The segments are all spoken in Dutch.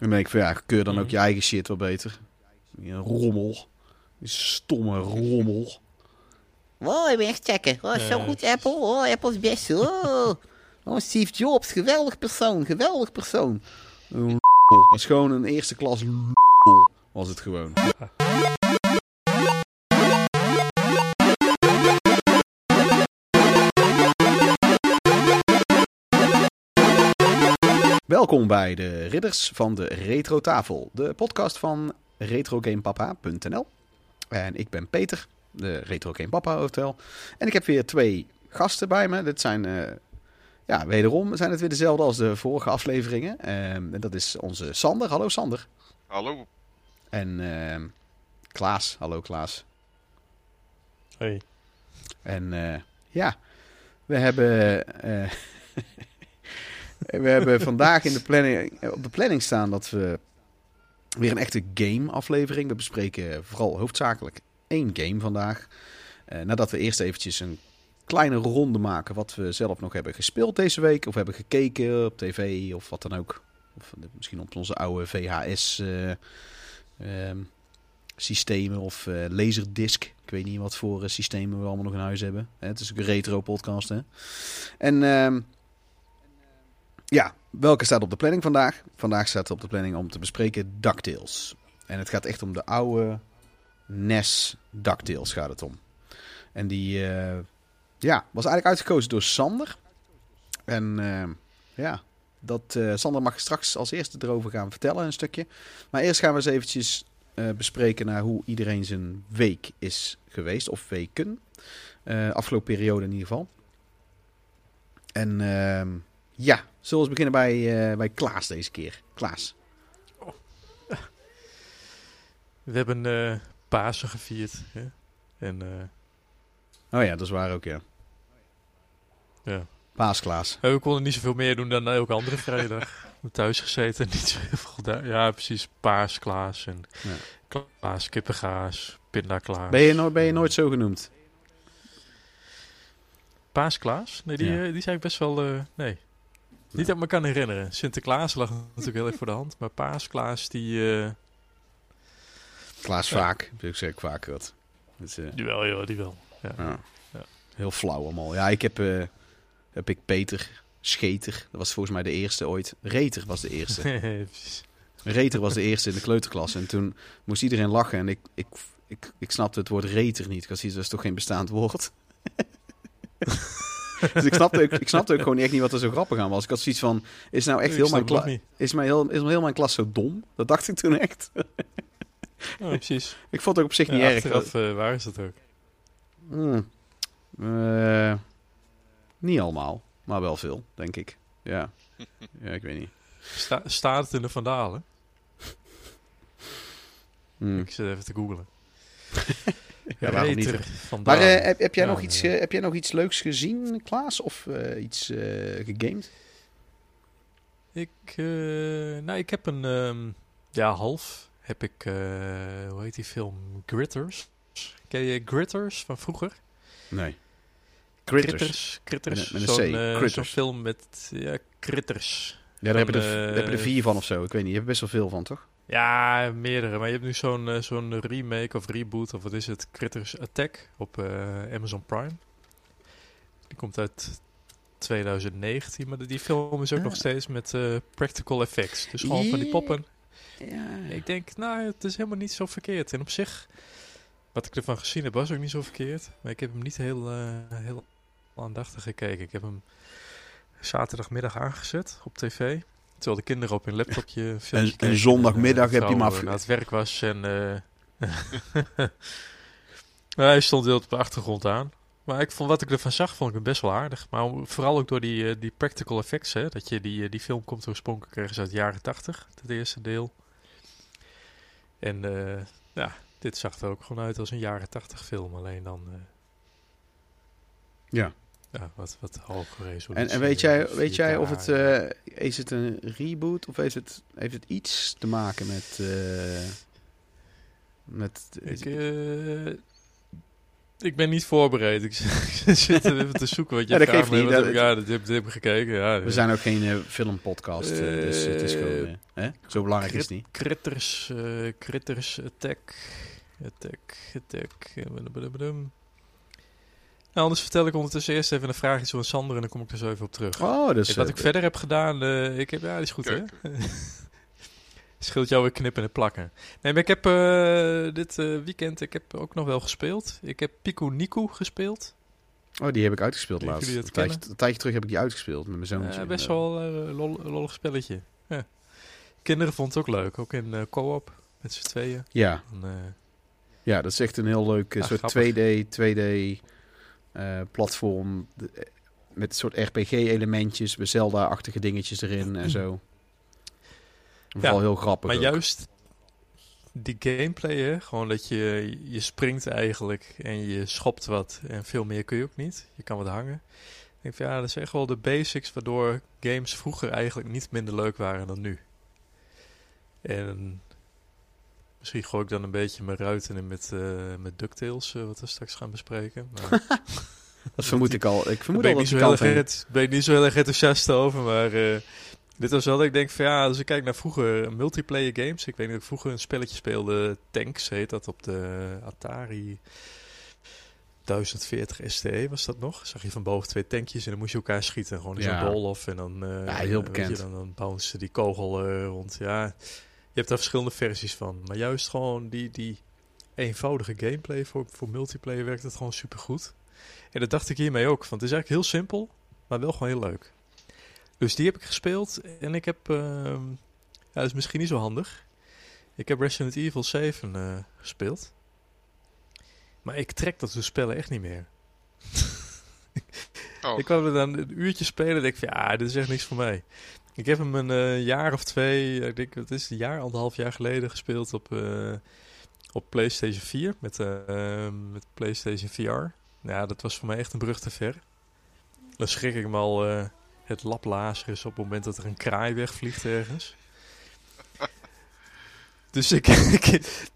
dan denk ik van ja, keur dan ook je eigen shit wel beter. Die rommel. Die stomme rommel. Wow, ik ben echt checken. Oh, zo goed Apple. Oh, Apple is best. Oh. oh, Steve Jobs. Geweldig persoon. Geweldig persoon. Een Dat is gewoon een eerste klas was het gewoon. Welkom bij de Ridders van de Retro Tafel, de podcast van retrogamepapa.nl. En ik ben Peter, de Retro Game Papa Hotel. En ik heb weer twee gasten bij me. Dit zijn, eh, ja, wederom zijn het weer dezelfde als de vorige afleveringen. Ehm, en dat is onze Sander. Hallo Sander. Hallo. En ehm, Klaas. Hallo Klaas. Hey. En eh, ja, we hebben, eh, we hebben vandaag in de planning, op de planning staan dat we weer een echte game aflevering. We bespreken vooral hoofdzakelijk één game vandaag. Eh, nadat we eerst eventjes een kleine ronde maken wat we zelf nog hebben gespeeld deze week. Of hebben gekeken op tv of wat dan ook. Of misschien op onze oude VHS eh, ehm, systemen of eh laserdisc. Ik weet niet wat voor systemen we allemaal nog in huis hebben. Het is ook een retro podcast. Hè? En ehm, ja, welke staat op de planning vandaag? Vandaag staat op de planning om te bespreken DuckTales. En het gaat echt om de oude NES DuckTales gaat het om. En die eh, ja, was eigenlijk uitgekozen door Sander. En ehm, ja, dat, eh, Sander mag straks als eerste erover gaan vertellen een stukje. Maar eerst gaan we eens eventjes eh, bespreken naar hoe iedereen zijn week is geweest. Of weken. Eh, afgelopen periode in ieder geval. En ehm, ja, zullen we beginnen bij, eh, bij Klaas deze keer. Klaas. We hebben eh Pasen gevierd. Hè? En eh, Oh ja, dat is waar ook, ja. ja. Paas Klaas. we konden niet zoveel meer doen dan elke andere vrijdag. We thuis gezeten en niet zo heel veel gedaan. Ja, precies. Paas, Klaas en Ja. Klaas, kippengaas, pindaklaas. Ben je, nooit, ben je nooit zo genoemd? Paas, Klaas? Nee, die, Ja. die zei ik best wel... nee. Niet dat ik me kan herinneren. Sinterklaas lag natuurlijk heel erg voor de hand. Maar Paas, Klaas, die... eh Klaas Ja. vaak. Ik zeg ik vaak wat. Dus, eh, die wel, joh, die wel. Ja. ja. Ja. Heel flauw allemaal. Ja, ik heb, eh, heb ik Peter Scheter. Dat was volgens mij de eerste ooit. Reter was de eerste. Reter was de eerste in de kleuterklas. En toen moest iedereen lachen. En ik, ik, ik, ik snapte het woord reter niet. Ik had zoiets, dat is toch geen bestaand woord? dus ik snapte, ook, ik snapte ook gewoon echt niet wat er zo grappig aan was. Ik had zoiets van, is nou echt Ik heel mijn, kla- is, mijn heel, is heel mijn klas zo dom? Dat dacht ik toen echt. Ja, precies. ik vond het ook op zich niet Ja, erg. achteraf, eh, waar is dat ook? Hmm. Eh, niet allemaal, maar wel veel, denk ik. Ja, ja ik weet niet. Sta, staat het in de Vandalen? Hmm. Ik zit even te googlen. Ja, waarom niet? Reter Maar eh, heb, heb, jij Ja, nog iets, ja. eh, heb jij nog iets leuks gezien, Klaas? Of eh, iets eh gegamed? Ik, eh, nou, ik heb een, ehm, ja, half heb ik, eh, hoe heet die film? Gritters. Ken je Gritters van vroeger? Nee. Critters. Critters. Met een- Zo'n, C, eh, Critters. Zo'n film met, ja, Critters. Ja, daar hebben, er, daar eh, hebben er vier van of zo. Ik weet niet, je hebt best wel veel van, toch? Ja, meerdere. Maar je hebt nu zo'n eh, zo'n remake of reboot, of wat is het? Critters Attack op eh, Amazon Prime. Die komt uit 2019, maar die film is ook Ah. nog steeds met eh, practical effects. Dus gewoon van die poppen. Ja. Ik denk, nou, het is helemaal niet zo verkeerd. En op zich, wat ik ervan gezien heb, was ook niet zo verkeerd. Maar ik heb hem niet heel, heel aandachtig gekeken. Ik heb hem zaterdagmiddag aangezet op tv. Terwijl de kinderen op hun laptopje een keken. zondagmiddag En, eh, heb je hem naar het werk was en... eh nou, hij stond heel op de achtergrond aan. Maar ik vond, wat ik ervan zag, vond ik hem best wel aardig. Maar vooral ook door die, eh, die practical effects. Hè, dat je die, die film komt oorspronkelijk ergens uit de jaren 80, het eerste deel. En ja, dit zag er ook gewoon uit als een jaren 80 film. Alleen dan Ja. Ja, wat, wat resolutie. En, en weet jij, weet jij 4K, of het... eh, is het een reboot of heeft het, heeft het iets te maken met... eh, met Ik, eh, ik ben niet voorbereid. Ik zit even te zoeken wat je Ja, dat vraagt geeft me. niet. Wat Dat- heb ik, ja, dat heb, dat heb ik gekeken. Ja, we zijn ook geen filmpodcast, dus het is gewoon... Hè? Zo belangrijk is het niet. Critters, critters, attack, attack, attack. Nou, anders vertel ik ondertussen eerst even een vraagje zo aan Sander en dan kom ik er zo even op terug. Oh, dus... wat eh, ik verder heb gedaan, eh, ik heb, ja, die is goed Kijk. hè? Scheelt jou weer knippen en plakken. Nee, maar ik heb eh, dit eh, weekend, ik heb ook nog wel gespeeld. Ik heb Pico Nico gespeeld. Oh, die heb ik uitgespeeld laatst. Een tijdje, een tijdje terug heb ik die uitgespeeld met mijn zoontje. Best wel een lol, lollig spelletje. Ja. Kinderen vonden het ook leuk, ook in eh, co-op met z'n tweeën. Ja, En, eh, ja, dat is echt een heel leuk Ah, soort grappig. 2D, 2D eh, platform. De- eh, met een soort RPG-elementjes, met Zelda-achtige dingetjes erin en zo. Vooral heel grappig. Maar ook. juist die gameplay, hè? gewoon dat je, je springt eigenlijk en je schopt wat en veel meer kun je ook niet. Je kan wat hangen. Ik denk van ja, dat is echt wel de basics waardoor games vroeger eigenlijk niet minder leuk waren dan nu. En misschien gooi ik dan een beetje mijn ruiten in met, eh met DuckTales, eh, wat we straks gaan bespreken. Maar Dat vermoed ik al. Ik Daar vermoed ben al dat zo heel ben ik niet zo heel erg enthousiast over, maar eh, dit was wel dat ik denk van ja, als ik kijk naar vroeger multiplayer games. Ik weet niet dat ik vroeger een spelletje speelde, Tanks heet dat, op de Atari 1040 STE was dat nog. Zag je van boven twee tankjes en dan moest je elkaar schieten. Gewoon in Ja. zo'n bol-off en dan, eh, Ja, heel bekend. Je, dan, dan bouncen die kogel eh, rond. Ja, hebt daar verschillende versies van. Maar juist gewoon die, die eenvoudige gameplay voor, voor multiplayer werkt het gewoon supergoed. En dat dacht ik hiermee ook. Want het is eigenlijk heel simpel, maar wel gewoon heel leuk. Dus die heb ik gespeeld. En ik heb... ehm, ja, dat is misschien niet zo handig. Ik heb Resident Evil 7 eh, gespeeld. Maar ik trek dat soort spellen echt niet meer. Oh, Ik kwam er dan een uurtje spelen en denk van ja, dit is echt niks voor mij. Ik heb hem een eh, jaar of twee, ik denk het is een jaar, anderhalf jaar geleden gespeeld op, eh, op PlayStation 4 met, eh, eh, met PlayStation VR. Ja, dat was voor mij echt een brug te ver. Dan schrik ik me al eh, het laplazer is op het moment dat er een kraai wegvliegt ergens. Dus ik,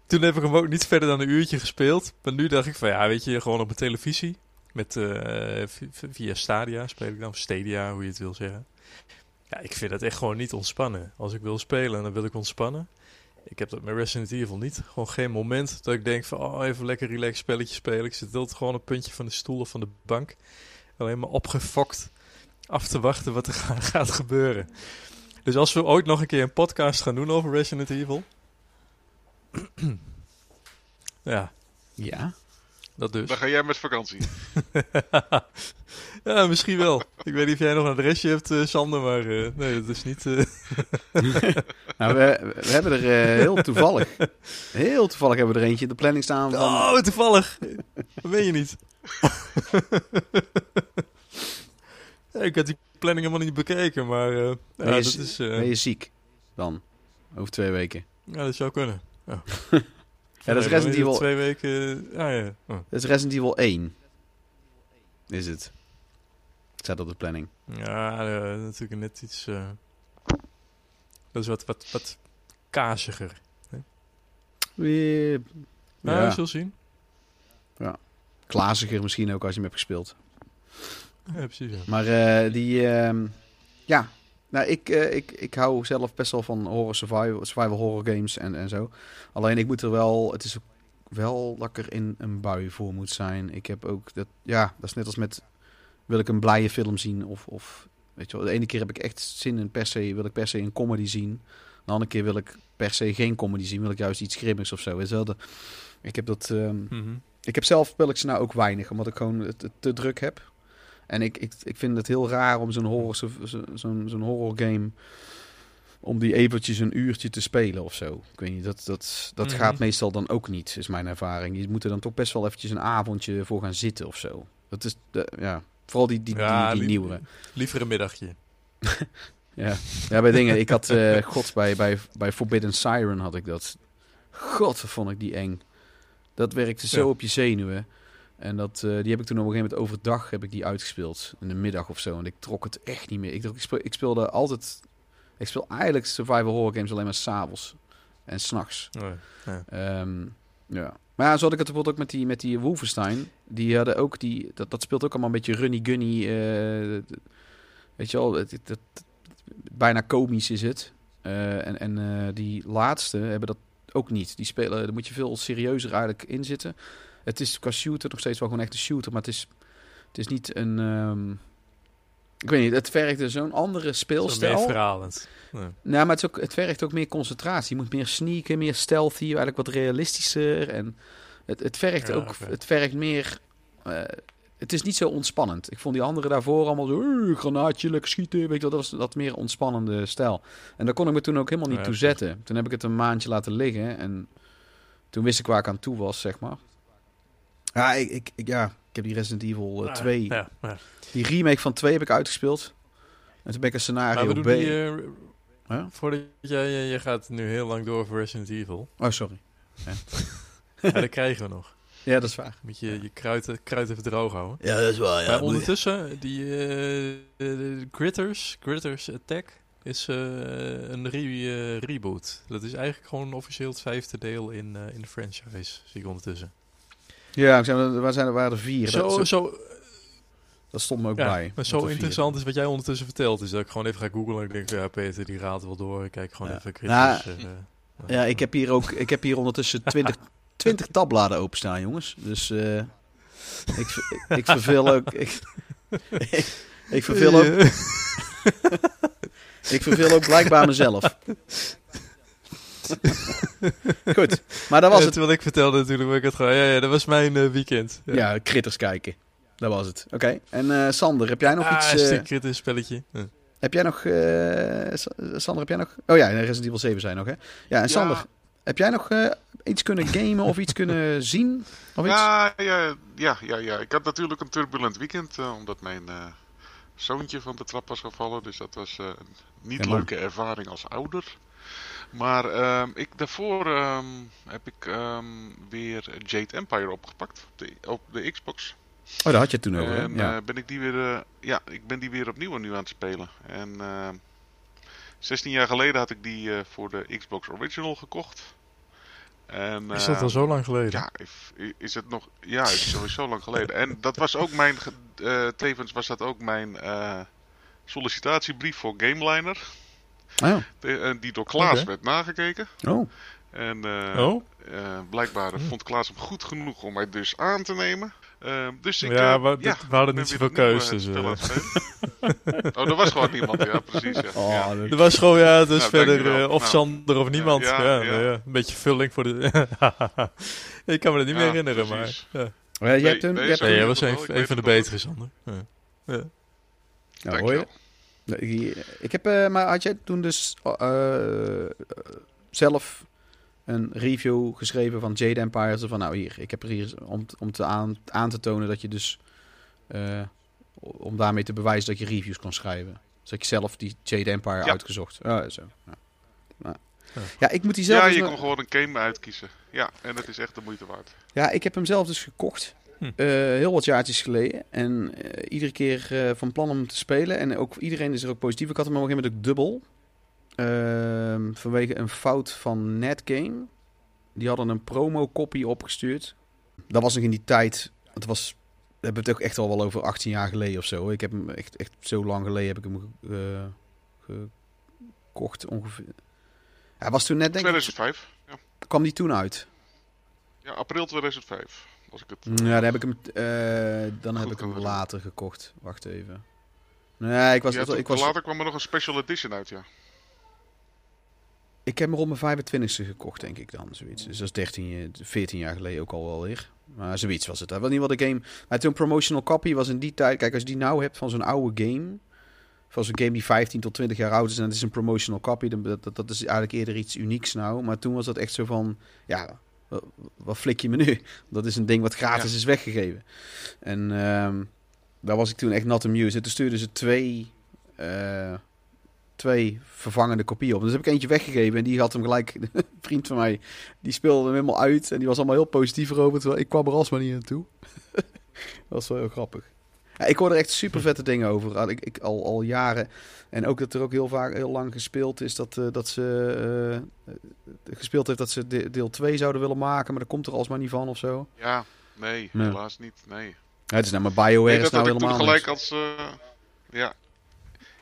toen heb ik hem ook niet verder dan een uurtje gespeeld. Maar nu dacht ik van ja, weet je, gewoon op mijn televisie. Met, eh, vi- vi- via Stadia speel ik dan, Stadia, hoe je het wil zeggen. Ja, ik vind het echt gewoon niet ontspannen. Als ik wil spelen, dan wil ik ontspannen. Ik heb dat met Resident Evil niet. Gewoon geen moment dat ik denk van, oh, even lekker relaxed spelletje spelen. Ik zit altijd gewoon op een puntje van de stoel of van de bank. Alleen maar opgefokt af te wachten wat er ga- gaat gebeuren. Dus als we ooit nog een keer een podcast gaan doen over Resident Evil. ja, Ja. dat dus. dan ga jij met vakantie. ja, misschien wel. Ik weet niet of jij nog een adresje hebt, eh, Sander, maar eh, nee, dat is niet... eh, Nou, we, we hebben er heel toevallig, heel toevallig hebben we er eentje in de planning staan van... Oh, toevallig. Dat weet je niet. Ja, ik had die planning helemaal niet bekeken, maar ja, Ben je dat is... Ben je ziek dan? Over twee weken. ja, dat zou kunnen. Ja, Ja, dat is Resident Evil, Twee weken... Ja, ja. Oh. dat is Resident Evil 1. Is het. Staat op de planning. Ja, eh, natuurlijk net iets... eh, dat is wat, wat, wat kaziger. Weer... Nou, Ja, je zult zien. klaziger misschien ook als je hem hebt gespeeld. Ja, precies. Ja. Maar eh, die... ehm, ja, nou, ik, eh, ik, ik hou zelf best wel van horror survival, survival horror games en, en zo. Alleen ik moet er wel... Het is ook wel dat ik er in een bui voor moet zijn. Ik heb ook... Dat, ja, dat is net als met... Wil ik een blije film zien of... of weet je wel, de ene keer heb ik echt zin in per se... Wil ik per se een comedy zien. De andere keer wil ik per se geen comedy zien. Wil ik juist iets grimmigs of zo. Weet je wel, de- ik heb dat... ehm, Mhm. ik heb zelf speel ik ze nou ook weinig, omdat ik gewoon het, het te druk heb. En ik, ik, ik vind het heel raar om zo'n horror, zo- zo- zo'n zo'n horror game om die eventjes een uurtje te spelen of zo. Ik weet niet, dat, dat, dat Mhm. gaat meestal dan ook niet, is mijn ervaring. Je moet er dan toch best wel eventjes een avondje voor gaan zitten of zo. Dat is, de, ja, vooral die, die, Ja, die, nieuwere. Liever een middagje. Ja. ja, bij dingen. Ik had, eh god, bij, bij, bij Forbidden Siren had ik dat. God, vond ik die eng. Dat werkte zo Ja. op je zenuwen. En dat, eh, die heb ik toen op een gegeven moment overdag heb ik die uitgespeeld. In de middag of zo. En ik trok het echt niet meer. Ik, trok- ik, speel, ik speelde altijd... Ik speel eigenlijk survival horror games alleen maar s'avonds. En s'nachts. Oh, ja. Ehm ja. Maar ja, zo had ik het bijvoorbeeld ook met die, met die Wolfenstein. Die hadden ook die... Dat, dat speelt ook allemaal een beetje runny-gunny. eh, weet je wel, het, het, bijna komisch is het. Eh, en en eh, die laatste hebben dat ook niet. Die spelen, daar moet je veel serieuzer eigenlijk in zitten. Het is qua shooter nog steeds wel gewoon echt een shooter, maar het is, het is niet een... ehm, ik weet niet, het vergt dus zo'n andere Zo speelstijl. verhalend. Ja. Nou, maar het, is ook, het vergt ook meer concentratie. Je moet meer sneaken, meer stealthy, eigenlijk wat realistischer. En het, het vergt Ja, ook, het vergt meer... eh, het is niet zo ontspannend. Ik vond die andere daarvoor allemaal zo... "Eh, granaatje, lekker schieten. Weet je wel, dat was dat meer ontspannende stijl. En daar kon ik me toen ook helemaal niet Ja, toe zetten. Toen heb ik het een maandje laten liggen. En toen wist ik waar ik aan toe was, zeg maar. Ja, ik, ik, ik- ja, ik heb die Resident Evil eh, 2... Ja, ja. Die remake van 2 heb ik uitgespeeld. En toen ben ik een Maar scenario doen B... die... eh, Huh? Voordat jij... Je, je gaat nu heel lang door voor Resident Evil. Oh, sorry. Ja, dat krijgen we nog. Ja, dat is waar. Moet je je kruid, kruid even droog houden. Ja, dat is wel, maar ondertussen, die eh, eh, Critters, Critters Attack, is eh, een re- eh, reboot. Dat is eigenlijk gewoon officieel het vijfde deel in, eh, in de franchise, zie ik ondertussen. Ja, waar zijn er, waren er vier. Zo, dat, zo- dat stond me ook ja, bij. maar zo er vier. interessant is wat jij ondertussen vertelt, is dat ik gewoon even ga googlen en ik denk, ja Peter, die raadt wel door. Ik kijk gewoon Ja. even Critters. Nou, eh, Ja, ik heb hier ook ik heb hier ondertussen 20, 20 tabbladen openstaan, jongens. Dus eh, ik, ik, ik verveel ook... Ik, ik, ik verveel ook... Ik verveel ook blijkbaar mezelf. Goed, maar dat was Ja, het. Terwijl ik vertelde natuurlijk, ik had gewoon, ja, ja, dat was mijn eh, weekend. Ja, critters kijken. Dat was het. Oké. En eh, Sander, heb jij nog ah, iets... is eh, Critters spelletje? Ja. heb jij nog... eh, Sa- Sander, heb jij nog... Oh ja, Resident Evil 7 zijn nog, hè? Ja, en Sander, heb jij nog eh, iets kunnen gamen of iets kunnen zien? Of iets? Ja, ja, ja, ja, ja. Ik had natuurlijk een turbulent weekend, omdat mijn eh, zoontje van de trap was gevallen. Dus dat was eh, een niet Ja, leuke ervaring als ouder. Maar ehm, ik, daarvoor ehm, heb ik ehm, weer Jade Empire opgepakt op de, op de Xbox. Oh, daar had je het toen over? En Ja. eh, ben ik die weer, eh, ja, ik ben die weer opnieuw nu aan het spelen. En eh 16 jaar geleden had ik die eh, voor de Xbox Original gekocht. En, Is dat al zo lang geleden? ja, is het nog. Ja, het is sowieso lang geleden. En dat was ook mijn. eh, tevens was dat ook mijn eh, sollicitatiebrief voor Gameliner. Oh. De- eh, die door Klaas werd nagekeken. oh. En eh, Oh? eh, blijkbaar vond Klaas hem goed genoeg om mij dus aan te nemen. Eh, dus ik. Ja, dit- we hadden niet zoveel spelen. oh, er was gewoon niemand. Ja, precies. Ja. Oh, ja. dat- Er was gewoon, ja, dus Nou, verder of Nou, Sander of niemand. ja, Ja, ja. ja, een beetje vulling voor de... ik kan me dat niet Ja, meer herinneren, precies. maar... Ja. Oh, ja, je Nee, hebt nee, Nee, toen- jij was een, weet van de betere, Sander. Ja. Ja. Nou, hoor je? Ik heb, eh, maar had jij toen dus eh, eh, zelf een review geschreven van Jade Empire? Zo van, nou hier, ik heb er hier om, om te aan, aan te tonen dat je dus, eh, om daarmee te bewijzen dat je reviews kon schrijven. Dus dat je zelf die Jade Empire Ja. uitgezocht. Oh, zo. Ja. Ja. Ja. ja, ik moet die zelf Ja, dus je nog- kon gewoon een game uitkiezen. Ja, en dat is echt de moeite waard. Ja, ik heb hem zelf dus gekocht. Hm. Eh, heel wat jaartjes geleden. En eh, iedere keer eh, van plan om te spelen. En ook iedereen is er ook positief. Ik had hem op een gegeven moment ook dubbel. Ehm, vanwege een fout van Netgame. Die hadden een promo-copy opgestuurd. Dat was nog in die tijd. Het was. We hebben het ook echt al wel over 18 jaar geleden of zo. Ik heb hem echt, echt zo lang geleden heb ik hem ge- gekocht ongeveer. Hij was toen net denk ik. 2005. Ja. Kwam die toen uit? ja, april 2005. Als ik het... Ja, dan heb ik hem, eh, dan heb ik hem later gekocht. Wacht even. Nee, ik was, Ja, ik was, Later kwam er nog een special edition uit, ja. ik heb hem rond mijn 25ste gekocht, denk ik dan, zoiets. Dus dat is 13, eh, 14 jaar geleden ook al wel weer. Maar zoiets was het. Dat was niet wat de game. Maar toen promotional copy was in die tijd. Kijk, als je die nou hebt van zo'n oude game, van zo'n game die 15 tot 20 jaar oud is en het is een promotional copy, dan dat, dat, dat is eigenlijk eerder iets unieks nou. Maar toen was dat echt zo van, ja, wat, flik je me nu? Dat is een ding wat gratis Ja. is weggegeven. En ehm, daar was ik toen echt not amused. En toen stuurden ze twee, eh, twee vervangende kopieën op. Dus heb ik eentje weggegeven en die had hem gelijk, een vriend van mij, die speelde hem helemaal uit. En die was allemaal heel positief erover, terwijl ik kwam er alsmaar niet naartoe. dat was wel heel grappig. Ja, ik hoor er echt super vette dingen over. Al- Ik, ik, al, al jaren. En ook dat er ook heel vaak heel lang gespeeld is dat, eh, dat ze eh, eh, gespeeld heeft dat ze de- deel 2 zouden willen maken, maar dat komt er alsmaar niet van of zo. Ja, nee, Nee. helaas niet. Nee. Ja, het is nou maar BioWare Nee, is dat nou had ik toen helemaal gelijk als... ja.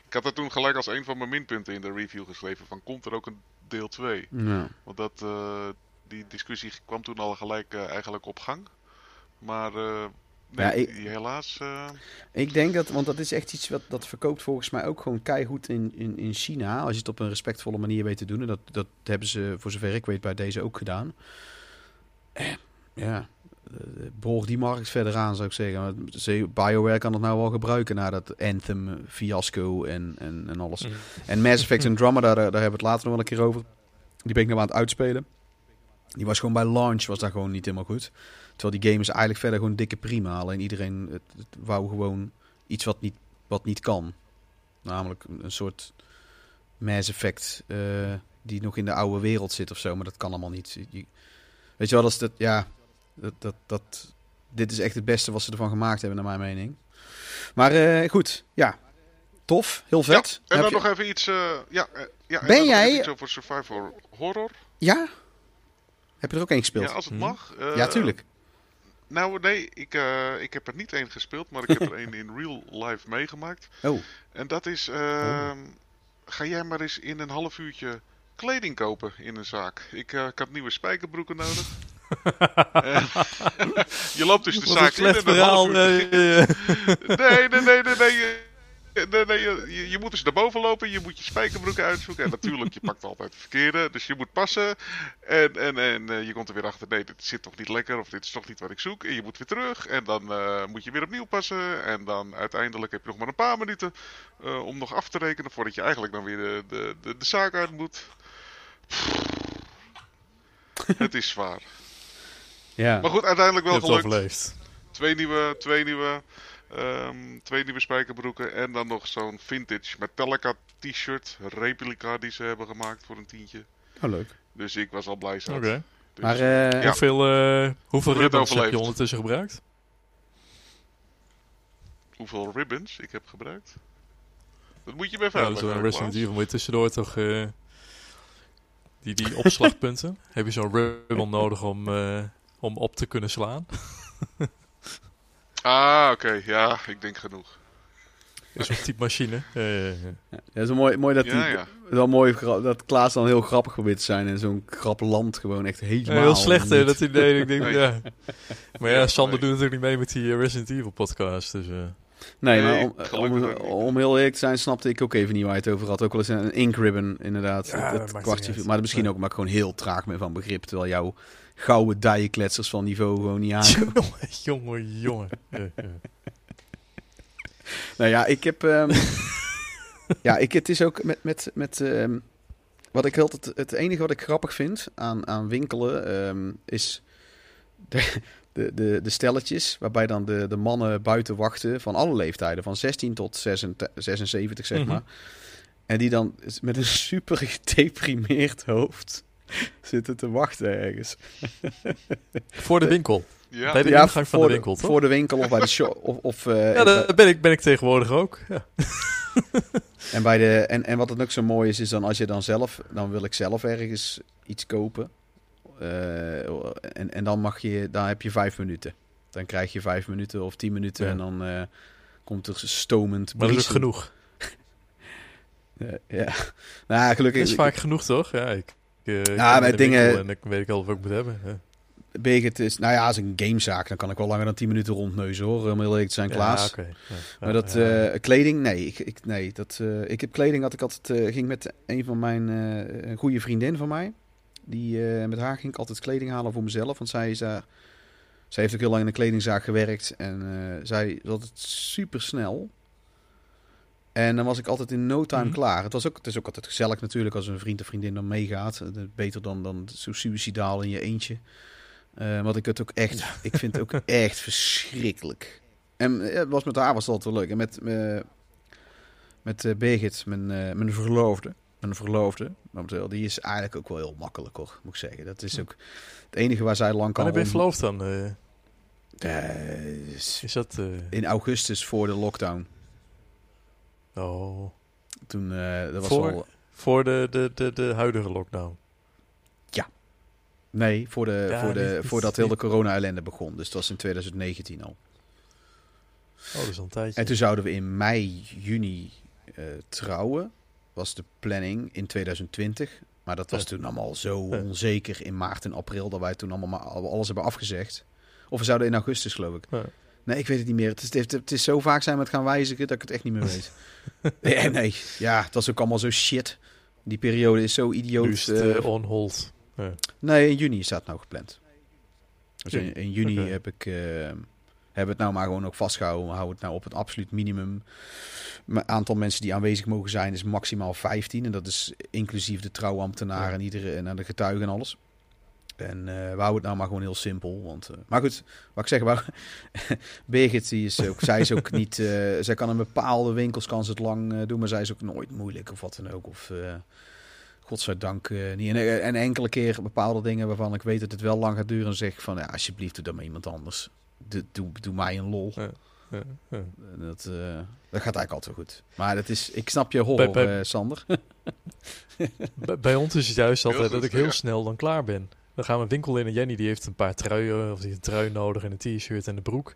Ik had er toen gelijk als een van mijn minpunten in de review geschreven van komt er ook een deel 2? Ja. Want dat, die discussie kwam toen al gelijk eigenlijk op gang. Maar nee, Ja, ik- helaas. eh, Ik denk dat, want dat is echt iets wat dat verkoopt volgens mij ook gewoon keihard in, in, in China. Als je het op een respectvolle manier weet te doen. En dat, dat hebben ze, voor zover ik weet, bij deze ook gedaan. Eh, ja, eh, borg die markt verder aan, zou ik zeggen. BioWare kan het nou wel gebruiken na dat Anthem fiasco en, en, en alles. Mhm. En Mass Effect Andromeda, daar, daar hebben we het later nog wel een keer over. Die ben ik nog aan het uitspelen. Die was gewoon bij launch, was daar gewoon niet helemaal goed. Terwijl die game is eigenlijk verder gewoon dikke prima. Alleen iedereen het, het wou gewoon iets wat niet, wat niet kan. Namelijk een, soort Mass Effect eh, die nog in de oude wereld zit of zo. Maar dat kan allemaal niet. Je- weet je wel, dat is dat, ja, dat, dat, dat, dit is echt het beste wat ze ervan gemaakt hebben, naar mijn mening. Maar eh, goed, ja. Tof, heel vet. En Heb dan je- nog even iets. eh, ja, ja, en Ben jij- iets over Survivor Horror. Ja? Heb je er ook één gespeeld? Ja, als het Hm. mag. ja, tuurlijk. Nou, nee, ik, eh, ik heb er niet één gespeeld, maar ik heb er één in real life meegemaakt. Oh, En dat is, ehm, ga jij maar eens in een half uurtje kleding kopen in een zaak. Ik, eh, ik had nieuwe spijkerbroeken nodig. Je loopt dus de Wat zaak in en een half verhaal. uur- eh, eh. Nee, nee, nee, nee, nee. Je- Nee, nee, je, je- moet dus naar boven lopen, je moet je spijkerbroeken uitzoeken. En natuurlijk, je pakt altijd de verkeerde, dus je moet passen. En, en, en eh, je komt er weer achter, nee, dit zit toch niet lekker, of dit is toch niet wat ik zoek. En je moet weer terug, en dan eh, moet je weer opnieuw passen. En dan uiteindelijk heb je nog maar een paar minuten eh, om nog af te rekenen, voordat je eigenlijk dan weer de, de, de, de zaak uit moet. Het is zwaar. ja. Maar goed, uiteindelijk wel gelukt. overleefd. Twee nieuwe, twee nieuwe, ehm, twee nieuwe spijkerbroeken. En dan nog zo'n vintage Metallica t-shirt. Replica die ze hebben gemaakt voor een tientje. Oh, leuk. Dus ik was al blij zo. Oké. Dus, Maar eh, Ja. Hoeveel, eh, hoeveel ribbons heb je ondertussen gebruikt? Hoeveel ribbons ik heb gebruikt? Dat moet je bij Ja, verder zo'n leggen, Resident. Evil moet je tussendoor toch... eh, die, die opslagpunten. heb je zo'n ribbon nodig om, eh, om op te kunnen slaan? Ah, oké. Ja, ik denk genoeg. Is zo'n type machine. Eh, eh. Ja, het is wel mooi, mooi dat, Ja, die, ja. wel mooi dat Klaas dan heel grappig probeert te zijn en zo'n grap land gewoon echt helemaal. Ja, heel slecht hè, dat idee. Ik denk, Nee. ja. Maar ja, Ja, Sander nee. doet natuurlijk niet mee met die Resident Evil podcast. Dus, eh. Nee, Nee, maar om, om, heel eerlijk te zijn, snapte ik ook even niet waar je het over had. Ook wel eens een ink ribbon, inderdaad. Ja, het, het kwartje, maar misschien ook maar gewoon heel traag met van begrip. Terwijl jouw gouden dijenkletsers van niveau gewoon niet aankomen. jongen, jongen, jongen. Nou ja, ik heb. ehm, ja, ik, het is ook met. met, met ehm, wat ik altijd. Het enige wat ik grappig vind aan, aan winkelen. ehm, is. De, de, de, de stelletjes. Waarbij dan de, de mannen buiten wachten. Van alle leeftijden. Van 16 tot 76, 76 zeg Mhm. maar. En die dan met een super gedeprimeerd hoofd. zitten te wachten ergens. Voor de winkel. Ja, Bij de ingang van voor de winkel, toch? Voor de winkel of bij de shop. Of, of, eh, Ja, dat ben ik, ben ik tegenwoordig ook. Ja. En, bij de, en, en wat het ook zo mooi is, is dan als je dan zelf, dan wil ik zelf ergens iets kopen. Eh, en, en dan mag je, dan heb je vijf minuten. Dan krijg je vijf minuten of tien minuten Ja. en dan eh, komt er stomend Maar dat is genoeg. Ja, nou ja, gelukkig. Dat is vaak genoeg, toch? Ja, ik, ik Ja, dingen- En dan weet ik al wat ik moet hebben. Ja. Is, nou ja, als een gamezaak, dan kan ik wel langer dan tien minuten rondneuzen hoor, om heel eerlijk te zijn, Klaas. Ja, oké. Ja, Maar dat eh, kleding, nee, ik, ik, nee dat, eh, ik heb kleding dat ik altijd ging met een van mijn een goede vriendin van mij. Die, met haar ging ik altijd kleding halen voor mezelf, want zij is daar, zij heeft ook heel lang in een kledingzaak gewerkt en zij was altijd super snel. En dan was ik altijd in no time Mhm. klaar. Het, was ook, het is ook altijd gezellig natuurlijk als een vriend of vriendin dan meegaat. Eh, Beter dan, dan zo suicidaal in je eentje. Eh wat ik het ook echt, ik vind het ook echt verschrikkelijk. En eh, het was met haar was altijd wel leuk. En met, met eh, Birgit, mijn, mijn verloofde. Mijn verloofde, momenteel, die is eigenlijk ook wel heel makkelijk hoor, moet ik zeggen. Dat is ook het enige waar zij lang kan Wanneer ben je verloofd dan? is dat... in augustus voor de lockdown. Oh, Toen, eh, dat was Voor? wel... voor de, de, de, de huidige lockdown. Nee, voor de, Ja, voor de, voordat heel de corona-ellende begon. Dus dat was in 2019 al. Oh, dat is al een tijdje. En toen zouden we in mei, juni eh, trouwen, was de planning in 2020. Maar dat was Ja. toen allemaal zo Ja. onzeker in maart en april dat wij toen allemaal maar al- alles hebben afgezegd. Of we zouden in augustus, geloof ik. Ja. Nee, ik weet het niet meer. Het is, het, is zo vaak zijn het gaan wijzigen dat ik het echt niet meer weet. nee, nee, ja, het was ook allemaal zo shit. Die periode is zo idioot. Is het eh, eh, on hold. Nee, in juni staat nou gepland. Dus in, Juni, in juni oké. heb ik, eh, hebben het nou maar gewoon ook vastgehouden. We houden het nou op het absoluut minimum. Het aantal mensen die aanwezig mogen zijn is maximaal 15. En dat is inclusief de trouwambtenaren en, iedere, en de getuigen en alles. En eh, we houden het nou maar gewoon heel simpel. Want, eh, maar goed, wat ik zeg, wou, Birgit, die is ook, zij is ook niet... eh, zij kan in bepaalde winkels kan ze het lang eh, doen, maar zij is ook nooit moeilijk of wat dan ook. Of, eh, godzijdank eh, niet. En, en enkele keer bepaalde dingen waarvan ik weet dat het wel lang gaat duren, zeg ik van, ja, alsjeblieft, doe dat met iemand anders. Doe, doe, doe mij een lol. Ja, Dat, eh, dat gaat eigenlijk altijd goed. Maar dat is, ik snap je horror, Bij- bij- eh, Sander. Bij, bij ons is het juist altijd goed, dat ik heel ja. snel dan klaar ben. Dan gaan we een winkel in en Jenny die heeft een paar truien, of die heeft een trui nodig en een t-shirt en een broek.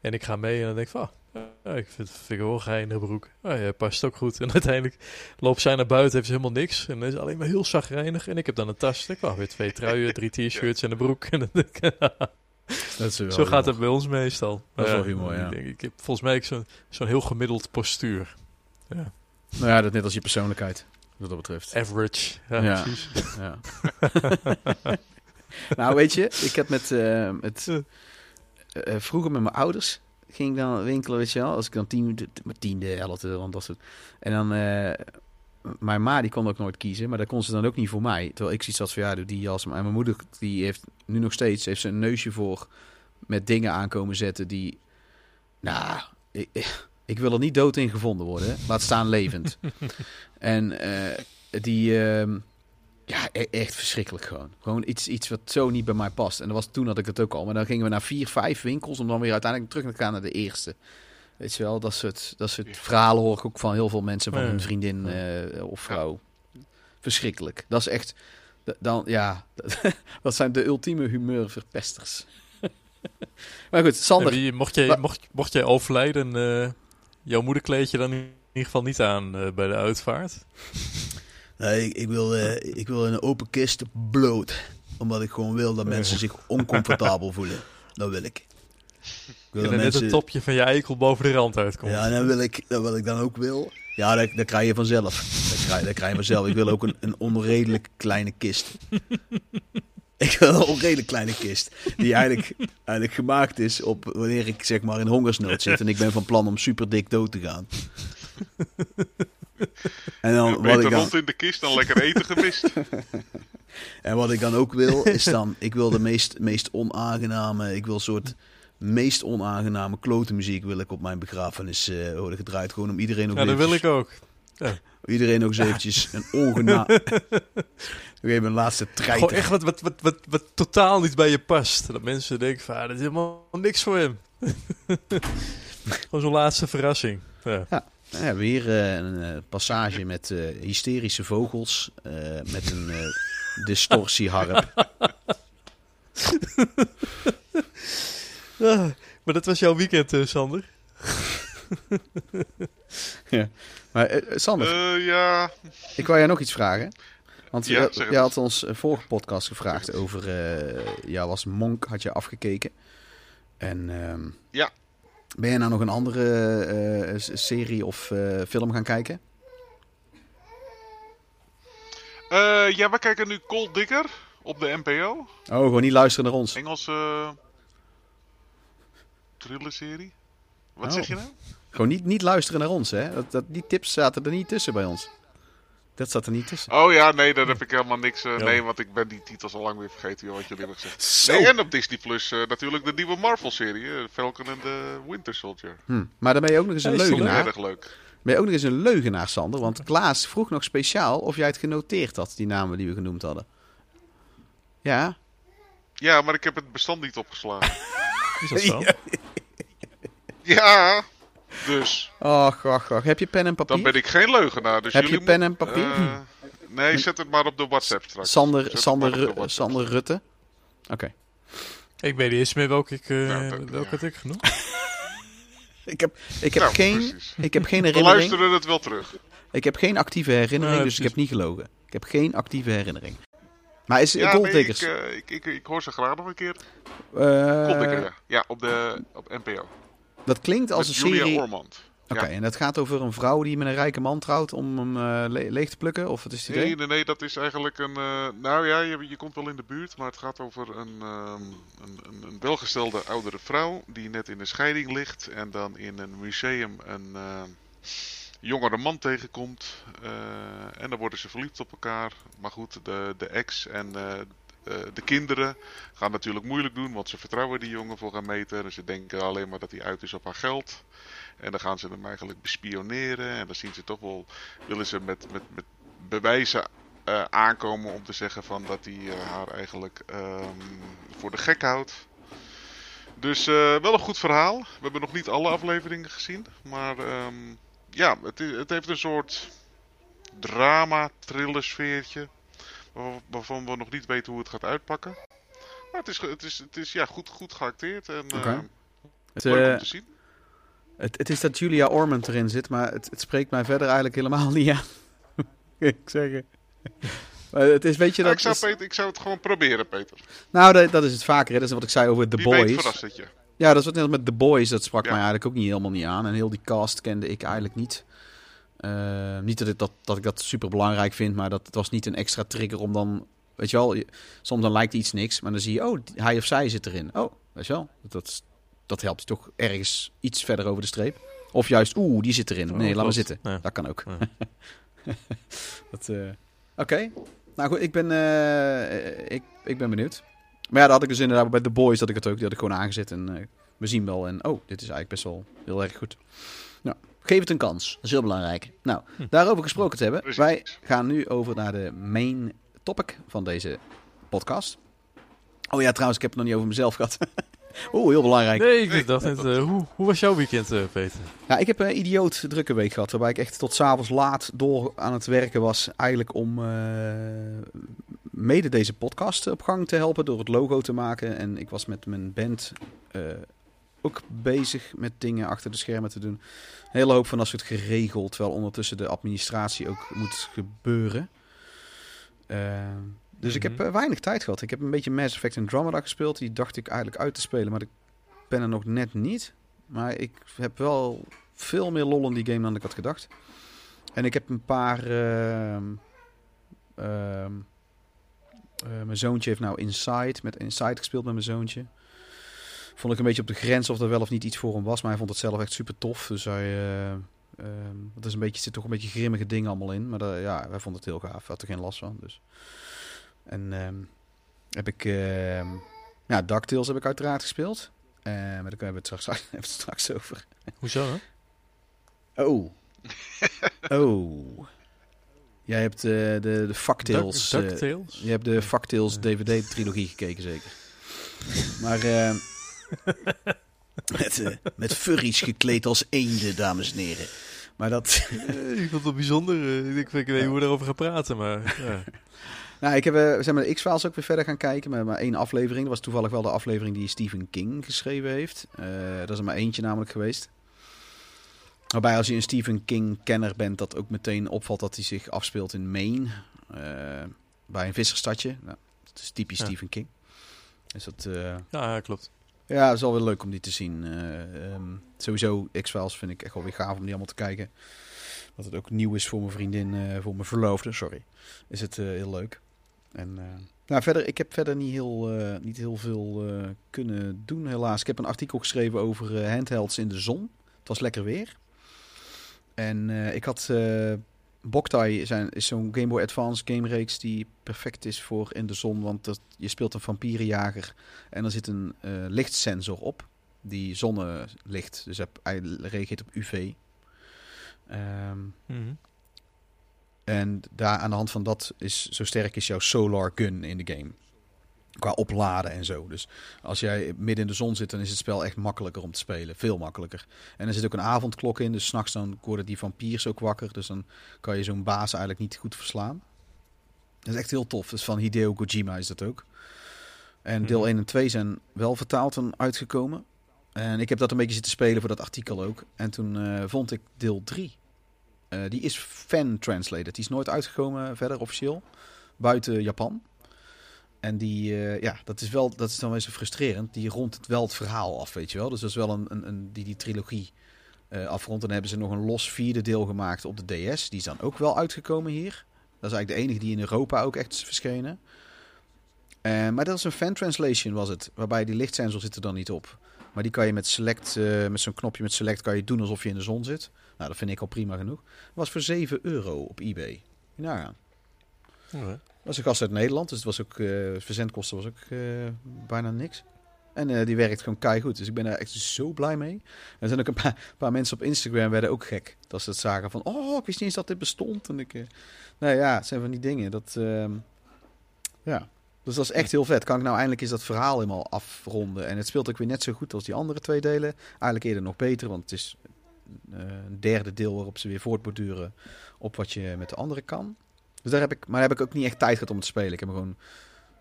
En ik ga mee en dan denk ik van, ah, ja, ik vind, vind ik wel een geinige broek. Ah, ja, past ook goed. En uiteindelijk loopt zij naar buiten, heeft ze helemaal niks. En dan is alleen maar heel zagrijnig. En ik heb dan een tas. Ik oh, weer twee truien, drie t-shirts en een broek. En dan denk ik, Dat is wel Zo gaat het bij ons meestal. Dat is wel humor, ja. Ik, denk, ik heb volgens mij zo'n zo'n heel gemiddeld postuur. Nou ja, dat net als je persoonlijkheid, wat dat betreft. Average. Ja, Ja. precies. Ja. nou, weet je, ik heb met, eh, met eh, vroeger met mijn ouders ging ik dan winkelen, weet je wel. Als ik dan tien, mijn tiende, elfde, want dat soort. En dan, eh, mijn ma die kon ook nooit kiezen, maar dat kon ze dan ook niet voor mij. Terwijl ik zoiets had van, ja, doe die jas. Maar mijn moeder, die heeft nu nog steeds, heeft ze een neusje voor met dingen aankomen zetten die, nou, ik, ik wil er niet dood in gevonden worden. Laat staan levend. en eh, die, ehm, ja, e- echt verschrikkelijk gewoon. Gewoon iets, iets wat zo niet bij mij past. En dat was toen had ik het ook al. Maar dan gingen we naar vier, vijf winkels om dan weer uiteindelijk terug te gaan naar de eerste. Weet je wel, dat soort, dat soort verhalen hoor ik ook van heel veel mensen, van hun vriendin eh, of vrouw. Verschrikkelijk. Dat is echt, dan, ja, dat zijn de ultieme humeurverpesters. maar goed, Sander. wie, mocht, jij, mocht, mocht jij overlijden, eh, jouw moeder kleed je dan in ieder geval niet aan eh, bij de uitvaart? Nee, ik, ik wil, eh, ik wil in een open kist bloot. Omdat ik gewoon wil dat mensen zich oncomfortabel voelen. Dat wil ik. Ik wil En dat net mensen... het topje van je eikel boven de rand uitkomt. Ja, en dan wil ik, dat wat ik dan ook wil. Ja, dat, dat krijg je vanzelf. Dat krijg, dat krijg je vanzelf. Ik wil ook een, een onredelijk kleine kist. Ik wil een onredelijk kleine kist. Die eigenlijk, eigenlijk gemaakt is op wanneer ik zeg maar in hongersnood zit. En ik ben van plan om super dik dood te gaan. En dan wat Beter ik dan, rond in de kist dan lekker eten gemist. en wat ik dan ook wil, is dan... Ik wil de meest, meest onaangename... Ik wil een soort meest onaangename klote muziek wil ik op mijn begrafenis eh worden gedraaid. Gewoon om iedereen ook Ja, dat wil eventjes- ik ook. Iedereen nog eens eventjes een ongena... Nog even een laatste Gewoon treiter. echt wat, wat, wat, wat, wat totaal niet bij je past. Dat mensen denken van, ah, dit is helemaal niks voor hem. Gewoon zo'n laatste verrassing. Ja. Nou, we hebben hier eh, een eh, passage met eh, hysterische vogels. eh, met een eh, distortieharp. Ah, maar dat was jouw weekend, eh, Sander. Maar eh, Sander, Eh, ja, ik wou jij nog iets vragen. Want Ja, je had ons een vorige podcast gevraagd over... eh jou als monk had je afgekeken. En ehm, Ja. Ben je nou nog een andere eh, serie of eh, film gaan kijken? Eh, ja, we kijken nu Cold Digger op de NPO. Oh, gewoon niet luisteren naar ons. Engelse thrillerserie. Wat Oh. zeg je nou? Gewoon niet, niet luisteren naar ons, hè? Dat, dat, die tips zaten er niet tussen bij ons. Dat zat er niet tussen. Oh ja, nee, daar heb ik helemaal niks. eh, Ja. nee, want ik ben die titels al lang weer vergeten, joh, wat jullie hebben gezegd. Zo. Nee, en op Disney Plus eh, natuurlijk de nieuwe Marvel-serie, eh, Falcon en de Winter Soldier. Hm. Maar dan ben je ook nog eens een toch leugenaar. Erg leuk. Ben je ook nog eens een leugenaar, Sander? Want Klaas vroeg nog speciaal of jij het genoteerd had, die namen die we genoemd hadden. Ja? Ja, maar ik heb het bestand niet opgeslagen. Is dat zo? ja, dus Och, och, och. Heb je pen en papier? dan ben ik geen leugenaar. Dus Heb jullie je pen en papier? eh, nee, zet het maar op de WhatsApp straks. Sander, Zet Sander, WhatsApp. Sander Rutte? Oké. Ik weet niet eens meer welke ik, eh, Nou, dat- welke ja. had ik genoemd. Ik heb, ik heb, Nou, geen, precies. ik heb geen We herinnering. luisteren het wel terug. Ik heb geen actieve herinnering, dus ik heb niet gelogen. Ik heb geen actieve herinnering. Maar is Ja, nee, ik, eh, ik, ik, ik hoor ze graag nog een keer. eh, Gold Digger, ja. Ja, op, de, op NPO. Dat klinkt als Met een Julia serie. Ormond. Oké, en dat gaat over een vrouw die met een rijke man trouwt om hem eh, le- leeg te plukken? Of wat is het idee? Nee, nee, nee, dat is eigenlijk een. eh, nou ja, je, je komt wel in de buurt, maar het gaat over een, ehm, een, een, een welgestelde oudere vrouw die net in een scheiding ligt en dan in een museum een eh, jongere man tegenkomt. eh, en dan worden ze verliefd op elkaar. Maar goed, de, de ex en eh, de kinderen gaan natuurlijk moeilijk doen, want ze vertrouwen die jongen voor een meter. En ze denken alleen maar dat hij uit is op haar geld. En dan gaan ze hem eigenlijk bespioneren. En dan zien ze toch wel, willen ze met, met, met bewijzen eh, aankomen om te zeggen van dat hij eh, haar eigenlijk ehm, voor de gek houdt. Dus wel een goed verhaal. We hebben nog niet alle afleveringen gezien. Maar ehm, ja, het, het heeft een soort drama-thriller sfeertje. Waar- Waarvan we nog niet weten hoe het gaat uitpakken. Maar het is, het is, het is ja, goed, goed geacteerd en eh. Het, leuk eh, om te zien. het, het is dat Julia Ormond erin zit, maar het, het spreekt mij verder eigenlijk helemaal niet aan. ik zeggen. Maar het is, weet je, dat ik, zou is- Peter, ik zou het gewoon proberen, Peter. nou, dat, dat is het vaker. Hè. Dat is wat ik zei over The Wie weet Boys. je. Ja, dat is wat net met The Boys. Dat sprak Ja. mij eigenlijk ook niet helemaal niet aan. En heel die cast kende ik eigenlijk niet. Eh, niet dat ik dat, dat ik dat super belangrijk vind, maar dat het was niet een extra trigger om dan. Weet je wel, je- soms dan lijkt iets niks, maar dan zie je, oh, hij of zij zit erin. Oh, weet je wel, dat, dat helpt toch ergens iets verder over de streep. Of juist, oeh, die zit erin. Oh, Nee, laat maar zitten. Ja. Dat kan ook. Ja. Eh, Oké, nou goed, ik ben, eh, ik, ik ben benieuwd. Maar ja, dat had ik dus inderdaad bij The Boys, dat ik het ook, die had ik gewoon aangezet. En eh, we zien wel, en oh, dit is eigenlijk best wel heel erg goed. Geef het een kans, dat is heel belangrijk. Nou, daarover gesproken te hebben, Precies. wij gaan nu over naar de main topic van deze podcast. Oh ja, trouwens, ik heb het nog niet over mezelf gehad. Oeh, heel belangrijk. Nee, ik dacht net, eh, hoe, hoe was jouw weekend, eh, Peter? Ja, ik heb een idioot drukke week gehad. Waarbij ik echt tot s'avonds laat door aan het werken was. Eigenlijk om eh, mede deze podcast op gang te helpen. Door het logo te maken. En ik was met mijn band eh, ook bezig met dingen achter de schermen te doen. Een hele hoop van dat soort geregeld. Terwijl ondertussen de administratie ook moet gebeuren. Eh, dus ik heb Mhm. eh, weinig tijd gehad. Ik heb een beetje Mass Effect Andromeda gespeeld. Die dacht ik eigenlijk uit te spelen. Maar ik ben er nog net niet. Maar ik heb wel veel meer lol in die game dan ik had gedacht. En ik heb een paar. ehm, ehm, eh, mijn zoontje heeft nou Inside. Met Inside gespeeld met mijn zoontje. Vond ik een beetje op de grens of er wel of niet iets voor hem was. Maar hij vond het zelf echt super tof. Dus hij. eh, ehm, het is een beetje, zit toch een beetje grimmige dingen allemaal in. Maar ja, wij vonden het heel gaaf. Had er geen last van. Dus. En ehm, heb ik. ehm ja, DuckTales heb ik uiteraard gespeeld. Maar daar hebben we het straks, hebben we het straks over. Hoezo, hè? Oh. oh. Jij hebt eh, de, de Fucktails. Duck- eh, je hebt de Fucktails DVD-trilogie gekeken, zeker. Maar met, eh, met furries gekleed als eenden, dames en heren. Maar dat... Ik vond het bijzonder. eh, ik, ik weet niet hoe we daarover gaan praten, maar... Ja. Nou, ik heb, we zijn met de X-Files ook weer verder gaan kijken. Maar, maar één aflevering. Dat was toevallig wel de aflevering die Stephen King geschreven heeft. Eh, dat is er maar eentje namelijk geweest. Waarbij als je een Stephen King-kenner bent, dat ook meteen opvalt dat hij zich afspeelt in Maine. bij een visserstadje. Nou, dat is typisch Ja. Stephen King. Dus dat, ja, ja, klopt. Ja, het is wel weer leuk om die te zien. Eh, ehm, sowieso, X-Files vind ik echt wel weer gaaf om die allemaal te kijken. Dat het ook nieuw is voor mijn vriendin, eh, voor mijn verloofde, sorry. Is het eh, heel leuk. En nou, verder, ik heb verder niet heel, niet heel veel kunnen doen, helaas. Ik heb een artikel geschreven over handhelds in de zon. Het was lekker weer. En ik had... Boktai zijn, is zo'n Game Boy Advance game reeks die perfect is voor in de zon. Want dat, je speelt een vampierenjager en er zit een eh, lichtsensor op. Die zonnelicht, dus heb, hij reageert op UV. Ehm, Mhm. en daar aan de hand van dat is zo sterk is jouw solar gun in de game. Qua opladen en zo. Dus als jij midden in de zon zit, dan is het spel echt makkelijker om te spelen. Veel makkelijker. En er zit ook een avondklok in. Dus s'nachts dan worden die vampiers ook wakker. Dus dan kan je zo'n baas eigenlijk niet goed verslaan. Dat is echt heel tof. Dus van Hideo Kojima is dat ook. En deel Mhm. 1 en 2 zijn wel vertaald en uitgekomen. En ik heb dat een beetje zitten spelen voor dat artikel ook. En toen eh, vond ik deel 3. Eh, die is fan-translated. Die is nooit uitgekomen verder officieel. Buiten Japan. En die, eh, ja, dat is, wel, dat is dan wel eens frustrerend. Die rondt het wel het verhaal af, weet je wel. Dus dat is wel een, een, een die, die trilogie eh afrondt. En hebben ze nog een los vierde deel gemaakt op de DS. Die is dan ook wel uitgekomen hier. Dat is eigenlijk de enige die in Europa ook echt is verschenen. Eh, maar dat is een fan translation was het. Waarbij die lichtsensor zit er dan niet op. Maar die kan je met select, met zo'n knopje met select, kan je doen alsof je in de zon zit. Nou, dat vind ik al prima genoeg. was voor 7 euro op eBay. Nou Ja. Was een gast uit Nederland, dus het was ook, eh, verzendkosten was ook eh, bijna niks. En eh, die werkt gewoon keihard. Dus ik ben daar echt zo blij mee. Er zijn ook een paar, paar mensen op Instagram werden ook gek. Dat ze het zagen van, oh, ik wist niet eens dat dit bestond. En ik, nou ja, het zijn van die dingen. Dat, ehm, ja. Dus dat is echt heel vet. Kan ik nou eindelijk eens dat verhaal helemaal afronden. En het speelt ook weer net zo goed als die andere twee delen. Eigenlijk eerder nog beter, want het is een derde deel waarop ze weer voortborduren op wat je met de andere kan. Dus daar heb ik, maar daar heb ik ook niet echt tijd gehad om te spelen. Ik heb er gewoon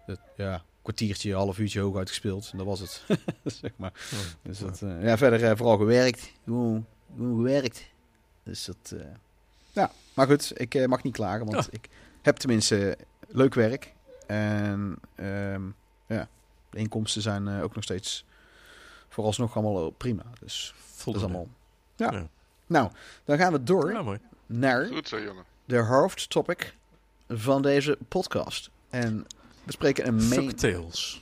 het, ja, kwartiertje, half uurtje hoog uitgespeeld. En dat was het. zeg maar. Dus dat, eh, ja, verder eh, vooral gewerkt. Gewoon, gewoon gewerkt. Dus dat, eh, ja. Maar goed, ik mag niet klagen, want ik heb tenminste leuk werk. En ehm, ja, de inkomsten zijn eh, ook nog steeds vooralsnog allemaal prima. Dus dat is allemaal... Ja. Ja. Nou, dan gaan we door Ja, mooi. naar Goed zo, jongen. de hoofdtopic van deze podcast. En we spreken een main... Fucktails.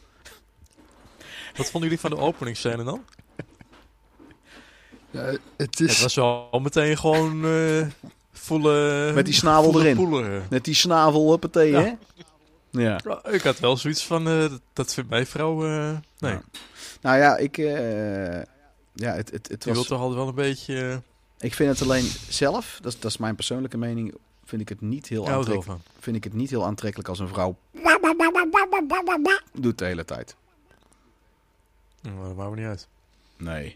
Wat vonden jullie van de openingsscène dan? het Het was wel meteen gewoon eh volle... Met die snavel erin. poelen. Met die snavel, huppatee, Ja. hè? Ja. Ja, Ik had wel zoiets van, eh, dat- vindt mijn vrouw... eh, nee, Ja. Nou ja, ik... eh, ja, het, het, het die wil was... toch altijd wel een beetje... Ik vind het alleen zelf, dat is, dat is mijn persoonlijke mening, vind ik het niet heel aantrekkelijk. van. Vind ik het niet heel aantrekkelijk als een vrouw doet de hele tijd. Nou, dat maakt me niet uit. Nee.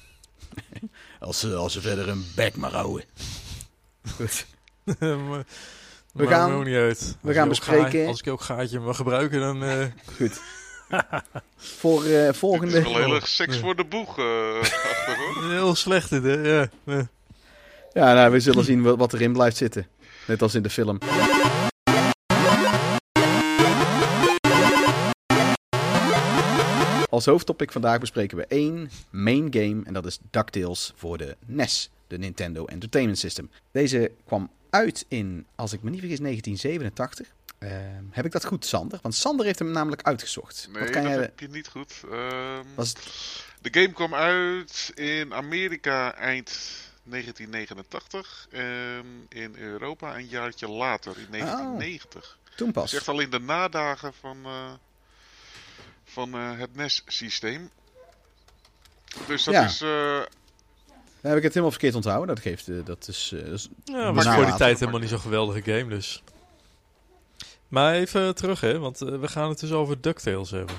als, ze, als ze verder een bek maar houden. Goed. Maar- We gaan- me ook niet uit. Als gaan ik ook bespreken- ga- als ik ook gaatje mag gebruiken, dan... eh, Goed. Voor eh, Het is volgende... wel heel erg seks voor de boeg eh, achter, hoor. heel slecht dit, hè? Ja. Ja. Nou, we zullen zien wat, erin blijft zitten. Net als in de film. Als hoofdtopic vandaag bespreken we één main game en dat is DuckTales voor de NES, de Nintendo Entertainment System. Deze kwam uit in, als ik me niet vergis, 1987. Ehm, heb ik dat goed, Sander? Want Sander heeft hem namelijk uitgezocht. Nee, wat dat kan jij... heb je niet goed. Ehm, Was. De game kwam uit in Amerika eind 1989 en in Europa een jaartje later, in 1990. Toen pas. is echt al in de nadagen van, eh, van eh, het NES-systeem. Dus dat Ja. is... eh, Dan heb ik het helemaal verkeerd onthouden. Dat geeft... dat is, eh, dat is Ja, was Nou, voor die tijd helemaal niet zo'n geweldige game, dus. Maar even terug, hè, want we gaan het dus over DuckTales hebben.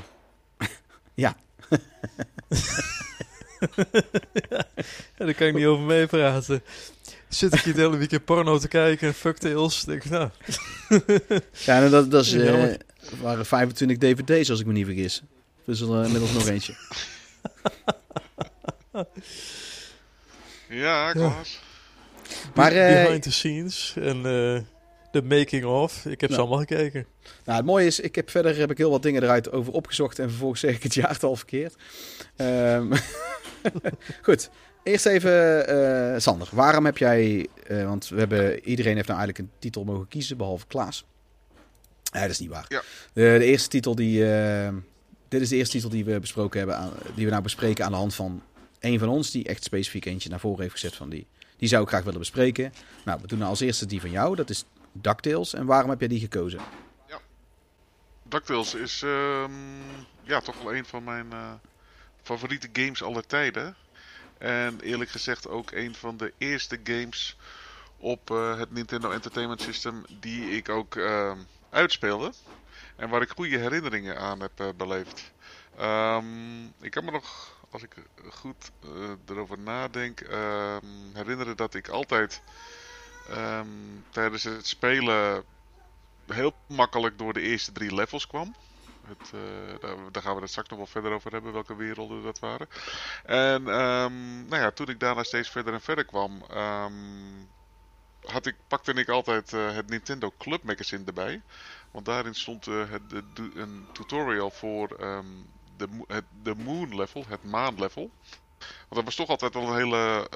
Ja. ja, daar kan ik niet over meepraten. Zit ik hier het hele weekend porno te kijken en fucktails, denk ik, nou... Ja, nou, dat, dat is, eh, waren 25 dvd's als ik me niet vergis. Dus er inmiddels nog eentje. ja, Klaas. Maar, eh, Behind the scenes en eh, de making of, ik heb ze allemaal gekeken. Nou, het mooie is, ik heb verder heb ik heel wat dingen eruit over opgezocht en vervolgens zeg ik het jaartal verkeerd. Ehm, goed, eerst even eh, Sander. Waarom heb jij, eh, want we hebben, iedereen heeft nou eigenlijk een titel mogen kiezen, behalve Klaas. Nee, dat is niet waar. Ja. De, de eerste titel die, eh, dit is de eerste titel die we besproken hebben, aan, die we nou bespreken aan de hand van een van ons, die echt specifiek eentje naar voren heeft gezet van die. Die zou ik graag willen bespreken. Nou, we doen nou als eerste die van jou, dat is DuckTales. En waarom heb jij die gekozen? DuckTales is ehm, ja, toch wel een van mijn eh, favoriete games aller tijden. En eerlijk gezegd ook een van de eerste games op eh, het Nintendo Entertainment System die ik ook ehm, uitspeelde. En waar ik goede herinneringen aan heb eh, beleefd. Ehm, ik kan me nog, als ik goed erover nadenk, herinneren dat ik altijd ehm, tijdens het spelen heel makkelijk door de eerste drie levels kwam. Het, eh, daar, gaan we het straks nog wel verder over hebben, welke werelden dat waren. En ehm, nou ja, toen ik daarna steeds verder en verder kwam, ehm, had ik, pakte ik altijd eh, het Nintendo Club Magazine erbij. Want daarin stond eh, het, een tutorial voor de, het, de Moon level, het maan level. Want dat was toch altijd wel een hele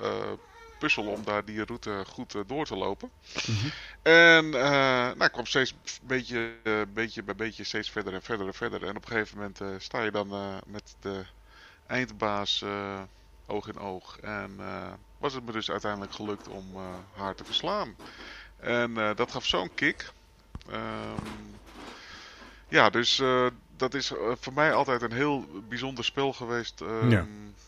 puzzel om daar die route goed eh, door te lopen. En eh, nou, ik kwam steeds beetje, eh, beetje bij beetje steeds verder en verder en verder. En op een gegeven moment sta je dan met de eindbaas oog in oog. En was het me dus uiteindelijk gelukt om haar te verslaan. En dat gaf zo'n kick. Ehm, ja, dus dat is eh, voor mij altijd een heel bijzonder spel geweest. ehm, Ja.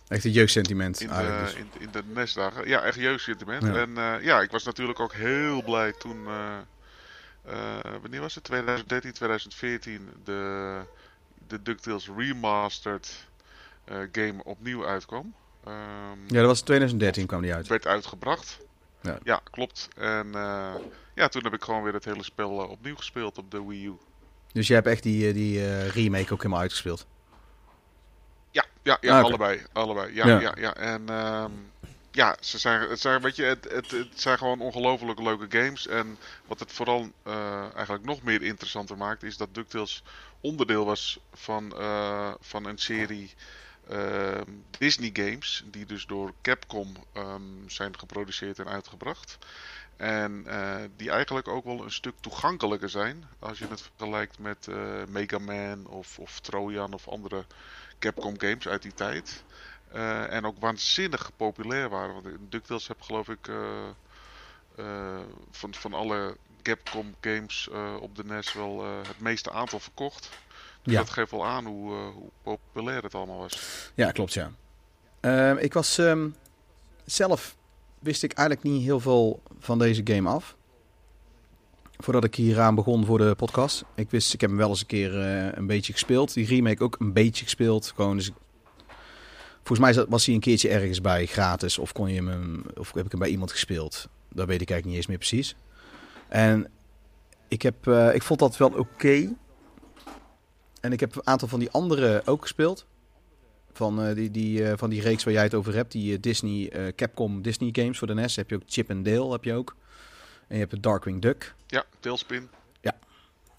Echt een jeugdsentiment in de, dus. in, in de nestdagen. Ja, echt jeugdsentiment. Ja. En eh, ja, ik was natuurlijk ook heel blij toen... eh, wanneer was het? 2013, 2014. De, de DuckTales Remastered game opnieuw uitkwam. Ehm, Ja, dat was in 2013 kwam die uit. werd uitgebracht. Ja. klopt. En ja, toen heb ik gewoon weer het hele spel opnieuw gespeeld op de Wii U. Dus jij hebt echt die, eh, die eh, remake ook helemaal uitgespeeld. Ja, ja, ja Ah, allebei. allebei. Ja, Ja. ja. ja, En ehm, ja, ze zijn, het, zijn, weet je, het, het, het zijn gewoon ongelooflijk leuke games. En wat het vooral eh, eigenlijk nog meer interessanter maakt, is dat DuckTales onderdeel was van, van een serie ehm, Disney games. Die dus door Capcom ehm, zijn geproduceerd en uitgebracht. En eh, die eigenlijk ook wel een stuk toegankelijker zijn. Als je het vergelijkt met eh, Mega Man of, of Trojan of andere Capcom games uit die tijd. Eh, en ook waanzinnig populair waren. Want DuckTales heb geloof ik van, van alle Capcom games op de NES wel het meeste aantal verkocht. Dus Ja. dat geeft wel aan hoe, hoe populair het allemaal was. Ja, klopt ja. Ehm, ik was ehm, zelf wist ik eigenlijk niet heel veel van deze game af. Voordat ik hier aan begon voor de podcast. Ik wist, ik heb hem wel eens een keer eh, een beetje gespeeld. Die remake ook een beetje gespeeld. Gewoon, dus volgens mij was hij een keertje ergens bij, gratis. Of kon je hem, of heb ik hem bij iemand gespeeld. Dat weet ik eigenlijk niet eens meer precies. En ik, heb, eh, ik vond dat wel oké. En ik heb een aantal van die andere ook gespeeld. Van, eh, die, die, eh, van die reeks waar jij het over hebt. Die eh, Disney, Capcom Disney games voor de NES. Heb je ook Chip and Dale heb je ook. En je hebt het Darkwing Duck. Ja, Tailspin.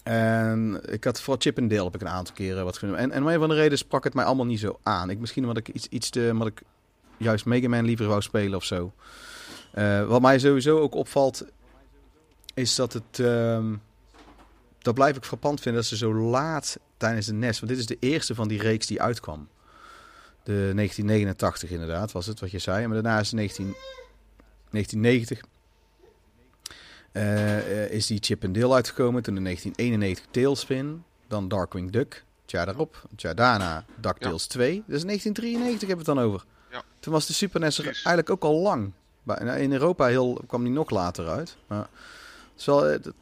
En ik had voor Chip and Dale heb ik een aantal keren wat gedaan. En, en om een van de redenen sprak het mij allemaal niet zo aan. Ik, misschien omdat ik iets, iets te, omdat ik juist Mega Man liever wou spelen of zo. Wat mij sowieso ook opvalt, is dat het... ehm, dat blijf ik frappant vinden dat ze zo laat tijdens de NES... Want dit is de eerste van die reeks die uitkwam. De 1989 inderdaad, was het wat je zei. Maar daarna is 19, 1990... eh, eh, is die Chip and Dale uitgekomen. Toen in 1991 Tailspin. Dan Darkwing Duck. Het jaar daarop. Het jaar daarna DuckTales 2. Dus 1993 hebben we het dan over. Ja. Toen was de Super NES er eigenlijk ook al lang. Nou, In Europa heel, kwam die nog later uit. Maar, het is wel, het, het,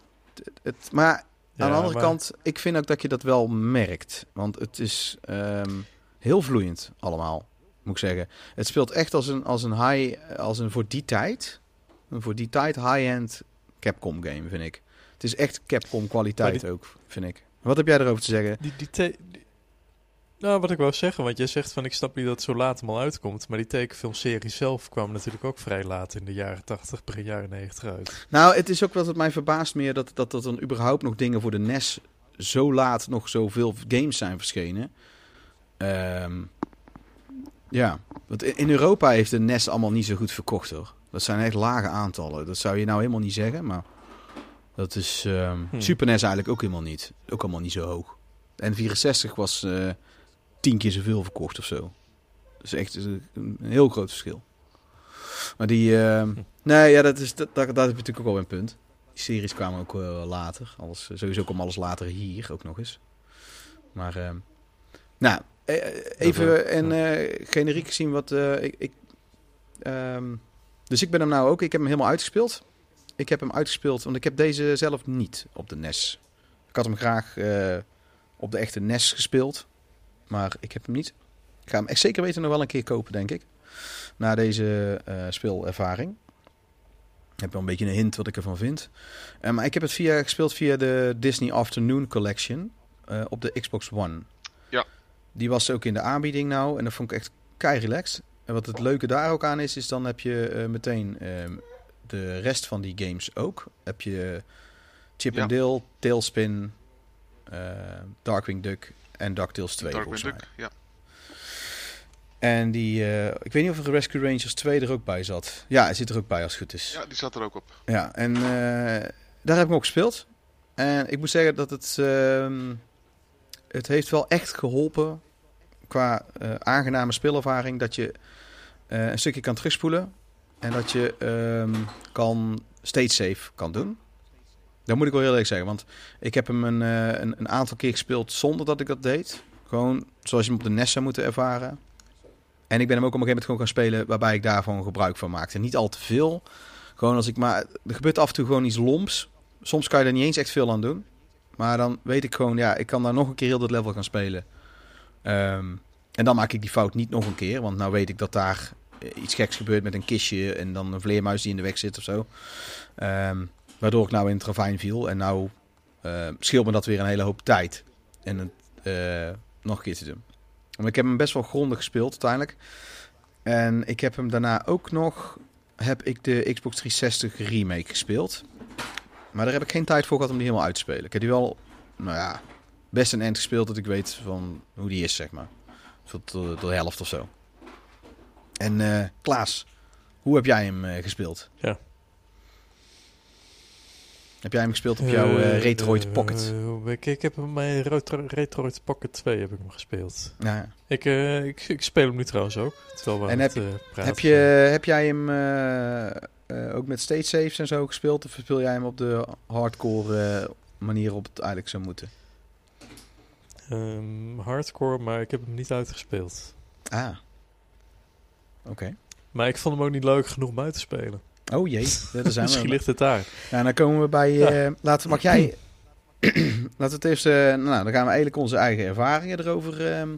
het- maar aan de Ja, andere maar- kant, ik vind ook dat je dat wel merkt. Want het is ehm, heel vloeiend allemaal, moet ik zeggen. Het speelt echt als een, als een high, als een voor die tijd, een voor die tijd high-end Capcom game, vind ik. Het is echt Capcom kwaliteit ook, vind ik. Wat heb jij erover te zeggen? Die, die te- die- Nou, wat ik wou zeggen, want jij zegt van ik snap niet dat het zo laat allemaal uitkomt. Maar die tekenfilmserie zelf kwam natuurlijk ook vrij laat in de jaren 80, begin jaren 90 uit. Nou, het is ook wat het mij verbaast meer dat, dat, dat dan überhaupt nog dingen voor de NES zo laat nog zoveel games zijn verschenen. Ehm, ja, want in Europa heeft de NES allemaal niet zo goed verkocht hoor. Dat zijn echt lage aantallen. Dat zou je nou helemaal niet zeggen, maar dat is Hmm. Super NES eigenlijk ook helemaal niet. Ook allemaal niet zo hoog. De N64 was eh tien keer zoveel verkocht of zo. Dat is echt een, een heel groot verschil. Maar die, ehm, nee, ja, dat is dat, dat, dat is natuurlijk ook wel een punt. Die series kwamen ook wel later. Alles, sowieso kwam alles later hier ook nog eens. Maar, ehm, nou, eh, eh, even en eh generiek gezien wat eh, ik. ik ehm, dus ik ben hem nou ook. Ik heb hem helemaal uitgespeeld. Ik heb hem uitgespeeld, want ik heb deze zelf niet op de NES. Ik had hem graag eh, op de echte NES gespeeld, maar ik heb hem niet. Ik ga hem echt zeker weten nog wel een keer kopen, denk ik. Na deze eh, speelervaring. Ik heb wel een beetje een hint wat ik ervan vind. Eh, maar ik heb het via, gespeeld via de Disney Afternoon Collection. eh, op de Xbox One. Die was ook in de aanbieding nou. En dat vond ik echt kei relaxed. En wat het leuke daar ook aan is, is dan heb je eh, meteen ehm, de rest van die games ook. Heb je Chip Ja. and Dale, Tailspin, eh, Darkwing Duck en DuckTales 2 Darkwing. Duck, ja. En die, eh, ik weet niet of de Rescue Rangers 2 er ook bij zat. Ja, hij zit er ook bij als het goed is. ja, die zat er ook op. Ja, en eh, daar heb ik hem ook gespeeld. En ik moet zeggen dat het, ehm, het heeft wel echt geholpen qua eh, aangename speelervaring dat je eh, een stukje kan terugspoelen en dat je ehm, kan stage save kan doen. Dat moet ik wel heel eerlijk zeggen, want ik heb hem een, eh, een, aantal keer gespeeld zonder dat ik dat deed. Gewoon zoals je hem op de NES zou moeten ervaren. En ik ben hem ook op een gegeven moment gewoon gaan spelen waarbij ik daarvan gebruik van maakte. Niet al te veel. Gewoon als ik maar. Er gebeurt af en toe gewoon iets loms. Soms kan je er niet eens echt veel aan doen. Maar dan weet ik gewoon, ja, ik kan daar nog een keer heel dat level gaan spelen. Ehm, en dan maak ik die fout niet nog een keer. Want nou weet ik dat daar eh, iets geks gebeurt met een kistje. En dan een vleermuis die in de weg zit of zo. Ehm, waardoor ik nou in het ravijn viel. En nou eh, scheelt me dat weer een hele hoop tijd. En het eh, nog een keer te doen. Maar ik heb hem best wel grondig gespeeld uiteindelijk. En ik heb hem daarna ook nog heb ik de Xbox 360 remake gespeeld. Maar daar heb ik geen tijd voor gehad om die helemaal uit te spelen. Ik heb die wel, nou ja, best een end gespeeld dat ik weet van hoe die is, zeg maar. Tot, tot de helft of zo. En eh, Klaas, hoe heb jij hem eh, gespeeld? Ja. Heb jij hem gespeeld op jouw Eh, Retroid Pocket? ik, ik heb hem mijn Retro- Retroid Pocket 2 heb ik hem gespeeld. Ja. Ik, ik, ik speel hem nu trouwens ook. Terwijl we En het, praten Heb, je, heb jij hem ook met stage saves en zo gespeeld? Of speel jij hem op de hardcore manier op het eigenlijk zou moeten? Ehm, hardcore, maar ik heb hem niet uitgespeeld. Ah. Oké. Maar ik vond hem ook niet leuk genoeg om uit te spelen. Oh jee, daar zijn Misschien we. ligt het daar. Ja, dan komen we bij... Ja. eh laten, mag jij... laten we het eerst... eh, nou, dan gaan we eigenlijk onze eigen ervaringen erover ehm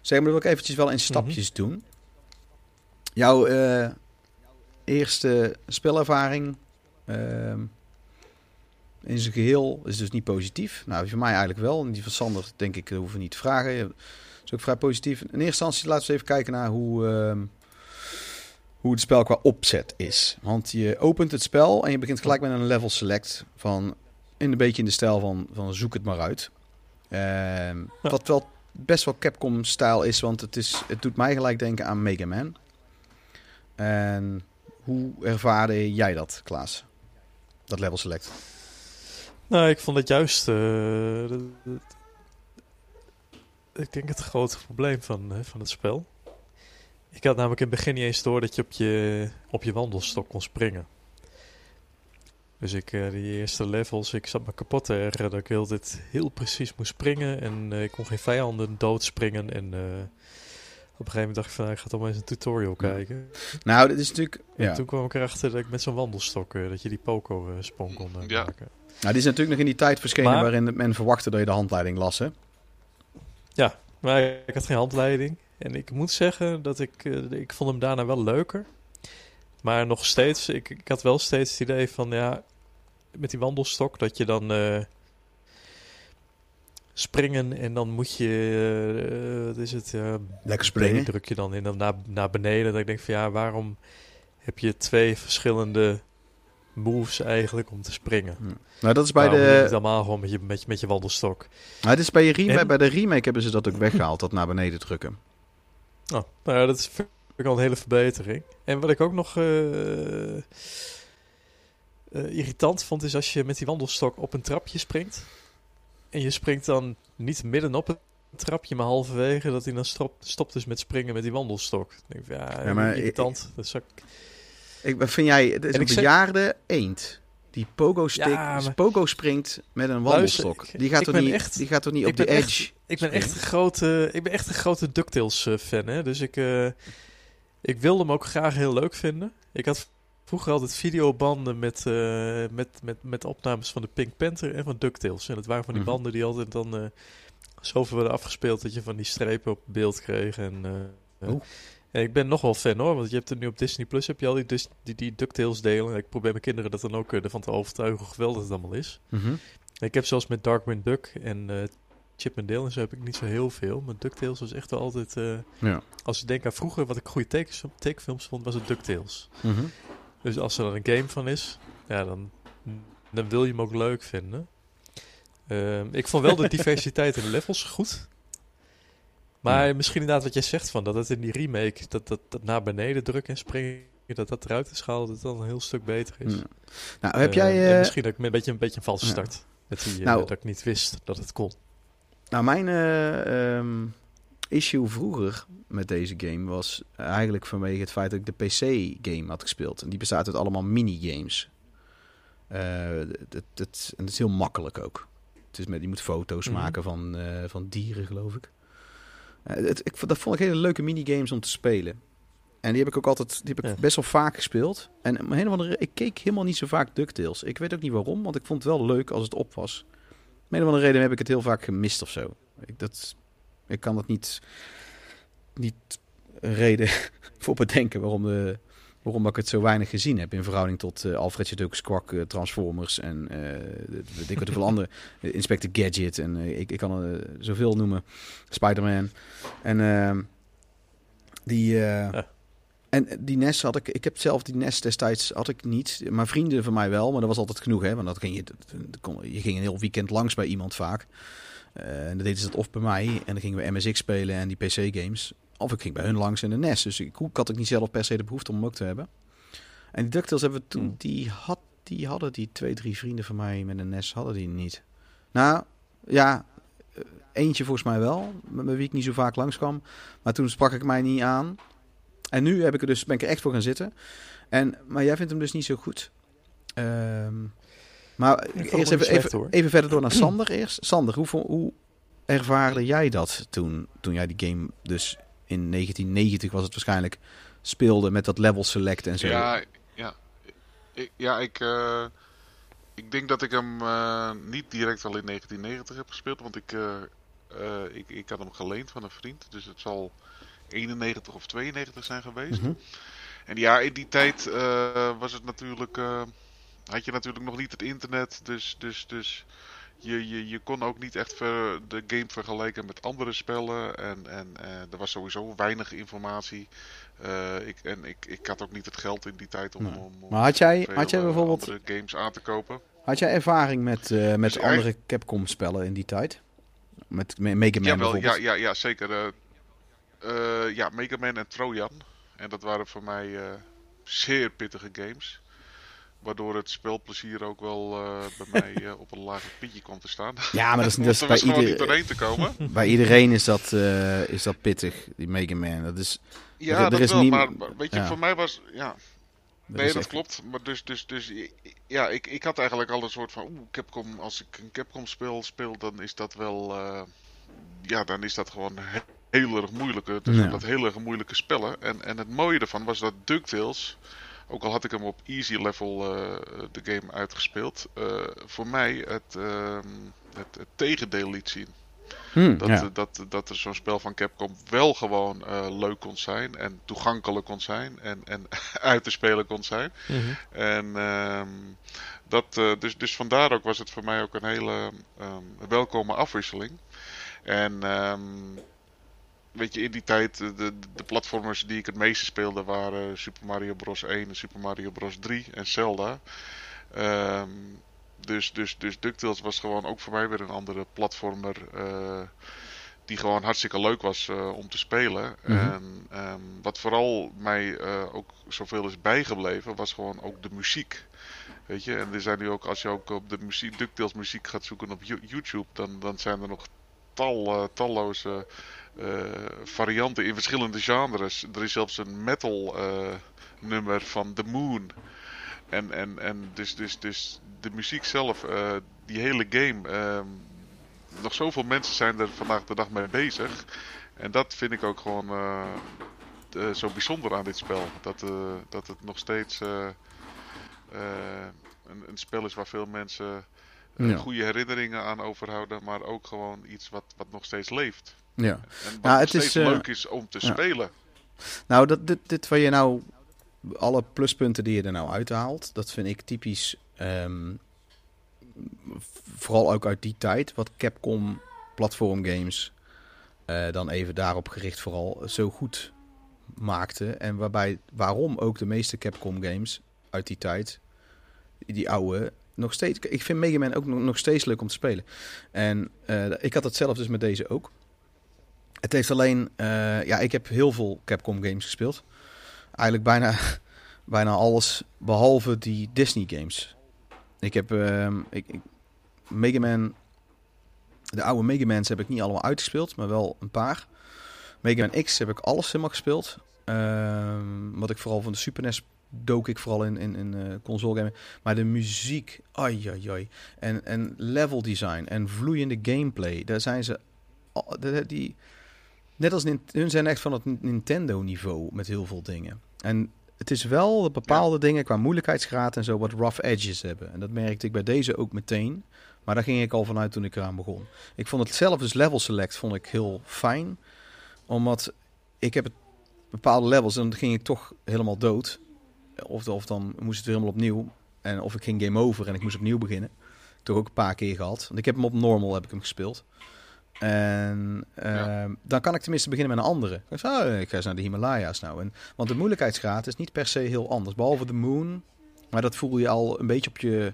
zeggen. Maar dat wil ik eventjes wel in stapjes doen. Jouw eh, eerste spelervaring ehm, in zijn geheel is dus niet positief. Nou, voor mij eigenlijk wel. En die van Sander denk ik, dat hoeven we niet te vragen. Dat is ook vrij positief. In eerste instantie laten we even kijken naar hoe... ehm, hoe het spel qua opzet is. Want je opent het spel en je begint gelijk met een level select van in een beetje in de stijl van, van zoek het maar uit. Ehm, Ja. Wat wel best wel Capcom-stijl is, want het, is, het doet mij gelijk denken aan Mega Man. En hoe ervaarde jij dat, Klaas? Dat level select. Nou, ik vond het juist... eh, ik denk het grote probleem van, eh, van het spel. Ik had namelijk in het begin niet eens door dat je op je, op je wandelstok kon springen. Dus ik, eh, die eerste levels, ik zat me kapot te ergeren dat ik heel dit heel precies moest springen. En eh, ik kon geen vijanden doodspringen. En eh, op een gegeven moment dacht ik van, nou, ik ga toch maar eens een tutorial kijken. Nou, dit is natuurlijk... En Ja. toen kwam ik erachter dat ik met zo'n wandelstok, dat je die poco-sprong kon eh, Ja. Nou, dit is natuurlijk nog in die tijd verschenen Maar- waarin men verwachtte dat je de handleiding las, hè? Maar ik had geen handleiding. En ik moet zeggen dat ik... eh, ik vond hem daarna wel leuker. Maar nog steeds... Ik, ik had wel steeds het idee van... Ja, met die wandelstok dat je dan... eh, springen en dan moet je... eh, wat is het? Lekker springen. druk je dan in naar, naar beneden. Dat ik denk van ja, waarom heb je twee verschillende moves eigenlijk om te springen? Nou, dat is bij je de... het allemaal gewoon met je, met, je- met je wandelstok? Nou, dit is bij, je remake, En- bij de remake hebben ze dat ook weggehaald, dat naar beneden drukken. Oh, nou ja, dat is vind ik al een hele verbetering. En wat ik ook nog eh, eh, irritant vond, is als je met die wandelstok op een trapje springt. En je springt dan niet midden op het trapje, maar halverwege, dat hij dan stopt, stopt dus met springen met die wandelstok. Ik denk, van, ja, Ja, maar irritant. Dat zou ik- Ik, wat vind jij, het is En een ik zeg- bejaarde eend. Die pogo, stick, Ja, maar- pogo springt met een wandelstok. Luister, die, gaat toch niet, echt- die gaat toch niet op de echt- edge? Ik ben echt een grote, ik ben echt een grote DuckTales eh, fan, hè. Dus ik, eh, ik wilde hem ook graag heel leuk vinden. Ik had vroeger altijd videobanden met, eh, met, met, met opnames van de Pink Panther en van DuckTales. En dat waren van die Mhm. banden die altijd dan eh zoveel werden afgespeeld dat je van die strepen op beeld kreeg. En, Oeh. En ik ben nog wel fan hoor, want je hebt er nu op Disney Plus heb je al die, Dis- die, die DuckTales delen. En ik probeer mijn kinderen dat dan ook eh, ervan te overtuigen hoe geweldig het allemaal is. Mhm. Ik heb zelfs met Darkwing Duck en eh Chip en Dale en zo heb ik niet zo heel veel. Maar DuckTales was echt wel altijd... eh, Ja. als ik denk aan vroeger, wat ik goede tekens, tekenfilms vond, was het DuckTales. Mhm. Dus als er dan een game van is, ja, dan, dan wil je hem ook leuk vinden. Ehm, ik vond wel de diversiteit in de levels goed. Maar misschien inderdaad wat jij zegt van dat het in die remake, dat, dat, dat naar beneden drukken en springen, dat dat eruit is gehaald, dat het dan een heel stuk beter is. Ja. Nou, heb Eh, jij... en eh, misschien dat ik een beetje een, beetje een valse start. Met die, eh, Nou. dat ik niet wist dat het kon. Nou, mijn eh, ehm, issue vroeger met deze game was eigenlijk vanwege het feit dat ik de PC-game had gespeeld. En die bestaat uit allemaal minigames. Eh dat, dat, en dat is heel makkelijk ook. Het is met, je moet foto's Mhm. maken van, eh, van dieren, geloof ik. Eh, het, ik dat vond ik hele leuke minigames om te spelen. En die heb ik ook altijd die heb ik Ja. best wel vaak gespeeld. En om een of andere, ik keek helemaal niet zo vaak DuckTales. Ik weet ook niet waarom, want ik vond het wel leuk als het op was. Om een of andere reden heb ik het heel vaak gemist of zo. Ik, dat, ik kan dat niet, niet een reden voor bedenken waarom, de, waarom ik het zo weinig gezien heb in verhouding tot eh Alfred Duck, Squawk, eh, Transformers en weet ik wat hoeveel andere. Inspector Gadget en ik, ik kan er zoveel noemen. Spider-Man. En ehm, die... Ja. En die NES had ik, ik heb zelf die NES destijds had ik niet, maar vrienden van mij wel, maar dat was altijd genoeg, hè? Want dat ging je, je ging een heel weekend langs bij iemand vaak. En dan deden ze dat of bij mij en dan gingen we MSX spelen en die PC-games. Of ik ging bij hun langs in de NES. Dus ik, ik had ook niet zelf per se de behoefte om hem ook te hebben. En die DuckTales hebben we toen, Hmm. die, had, die hadden die twee, drie vrienden van mij met een NES, hadden die niet. Nou, ja, eh, eentje volgens mij wel, met wie ik niet zo vaak langskwam. Maar toen sprak ik mij niet aan. En nu heb ik er dus, ben ik er echt voor gaan zitten. En, maar jij vindt hem dus niet zo goed. Ehm, maar eerst even, slecht, even, even verder door naar Sander eerst. Sander, hoe, hoe ervaarde jij dat toen, toen jij die game dus in 1990 was het waarschijnlijk speelde met dat level select en zo? Ja, ja. Ik, ja, ik, eh, ik denk dat ik hem eh, niet direct al in 1990 heb gespeeld, want ik, eh, ik, ik had hem geleend van een vriend, dus het zal 91 of 92 zijn geweest. Mhm. En ja, in die tijd was het natuurlijk, had je natuurlijk nog niet het internet, dus, dus, dus je, je, je kon ook niet echt ver, de game vergelijken met andere spellen en, en eh, er was sowieso weinig informatie. Eh, ik, en ik, ik had ook niet het geld in die tijd om, Nee. om, om Maar had jij, had jij eh, bijvoorbeeld andere games aan te kopen. had jij ervaring met, eh, met Dus andere Capcom spellen in die tijd? Met Me- Mega Man Jawel, ja, bijvoorbeeld? ja, ja, zeker. ja, Mega Man en Trojan. En dat waren voor mij zeer pittige games. Waardoor het spelplezier ook wel eh, bij mij eh, op een lager pitje kwam te staan. Ja, maar dat is, dat is bij, was gewoon niet ieder, doorheen te komen. bij iedereen is dat, eh, is dat pittig, die Mega Man. Dat is, Ja, Er- dat is wel, niet- maar maar weet je, ja. voor mij was... Ja, dat nee, dat echt- klopt. Maar dus, dus, dus ja, ik, ik had eigenlijk al een soort van... Oeh, Capcom, als ik een Capcom speel, speel dan is dat wel... ja, dan is dat gewoon he- heel erg moeilijk. Het is Ja. dat heel erg moeilijke spellen. En, en het mooie ervan was dat DuckTales... Ook al had ik hem op easy level eh, de game uitgespeeld... eh, voor mij het, ehm, het, het tegendeel liet zien. Hmm, Dat, ja. eh, dat, dat er zo'n spel van Capcom wel gewoon leuk kon zijn en toegankelijk kon zijn en, en uit te spelen kon zijn. Mhm. En ehm, dat, dus, dus vandaar ook was het voor mij ook een hele ehm, welkome afwisseling. En weet je, in die tijd, eh, de, de platformers die ik het meeste speelde waren Super Mario Bros. 1 en Super Mario Bros. 3 en Zelda. Ehm, dus, dus, dus DuckTales was gewoon ook voor mij weer een andere platformer. eh, die gewoon hartstikke leuk was eh, om te spelen. Mhm. En ehm, wat vooral mij ook zoveel is bijgebleven, was gewoon ook de muziek. Weet je, en er zijn nu ook, als je ook op de muziek, DuckTales muziek gaat zoeken op Yo- YouTube, dan, dan zijn er nog tal, eh, talloze eh, varianten in verschillende genres. Er is zelfs een metal eh, nummer van The Moon. En, en, en dus, dus, dus de muziek zelf, die hele game. ehm, nog zoveel mensen zijn er vandaag de dag mee bezig. En dat vind ik ook gewoon zo bijzonder aan dit spel. Dat, dat het nog steeds een, een spel is waar veel mensen Ja. goede herinneringen aan overhouden. Maar ook gewoon iets wat, wat nog steeds leeft. ja. En wat nog het is, steeds eh, leuk is om te ja. spelen. Nou, dat, dit, dit waar je nou... Alle pluspunten die je er nou uithaalt, dat vind ik typisch... ehm, vooral ook uit die tijd, wat Capcom platformgames, eh dan even daarop gericht vooral, zo goed maakte. En waarbij, waarom ook de meeste Capcom games uit die tijd, die oude, nog steeds... Ik vind Mega Man ook nog, nog steeds leuk om te spelen. En eh, ik had het zelf dus met deze ook. Het heeft alleen... eh, ja, ik heb heel veel Capcom games gespeeld. Eigenlijk bijna, bijna alles, behalve die Disney games. Ik heb... ehm, ik, ik, Mega Man... De oude Mega Man's heb ik niet allemaal uitgespeeld, maar wel een paar. Mega Man X heb ik alles helemaal gespeeld. Ehm, wat ik vooral van de Super NES dook ik vooral in, in, in eh, console gaming. Maar de muziek, ai, ai, ai. En, en level design en vloeiende gameplay. Daar zijn ze... Die, net als hun zijn echt van het Nintendo niveau met heel veel dingen. En het is wel dat bepaalde dingen qua moeilijkheidsgraad en zo wat rough edges hebben. En dat merkte ik bij deze ook meteen. Maar daar ging ik al vanuit toen ik eraan begon. Ik vond het zelf, dus level select, vond ik heel fijn. Omdat ik heb het bepaalde levels en dan ging ik toch helemaal dood. Of, of dan moest het weer helemaal opnieuw. En of ik ging game over en ik moest opnieuw beginnen. Toch ook een paar keer gehad. Want ik heb hem op normal heb ik hem gespeeld. En ehm, dan kan ik tenminste beginnen met een andere. Ik, oh, ik ga eens naar de Himalaya's nou. En, want de moeilijkheidsgraad is niet per se heel anders. Behalve de moon. Maar dat voel je al een beetje op je,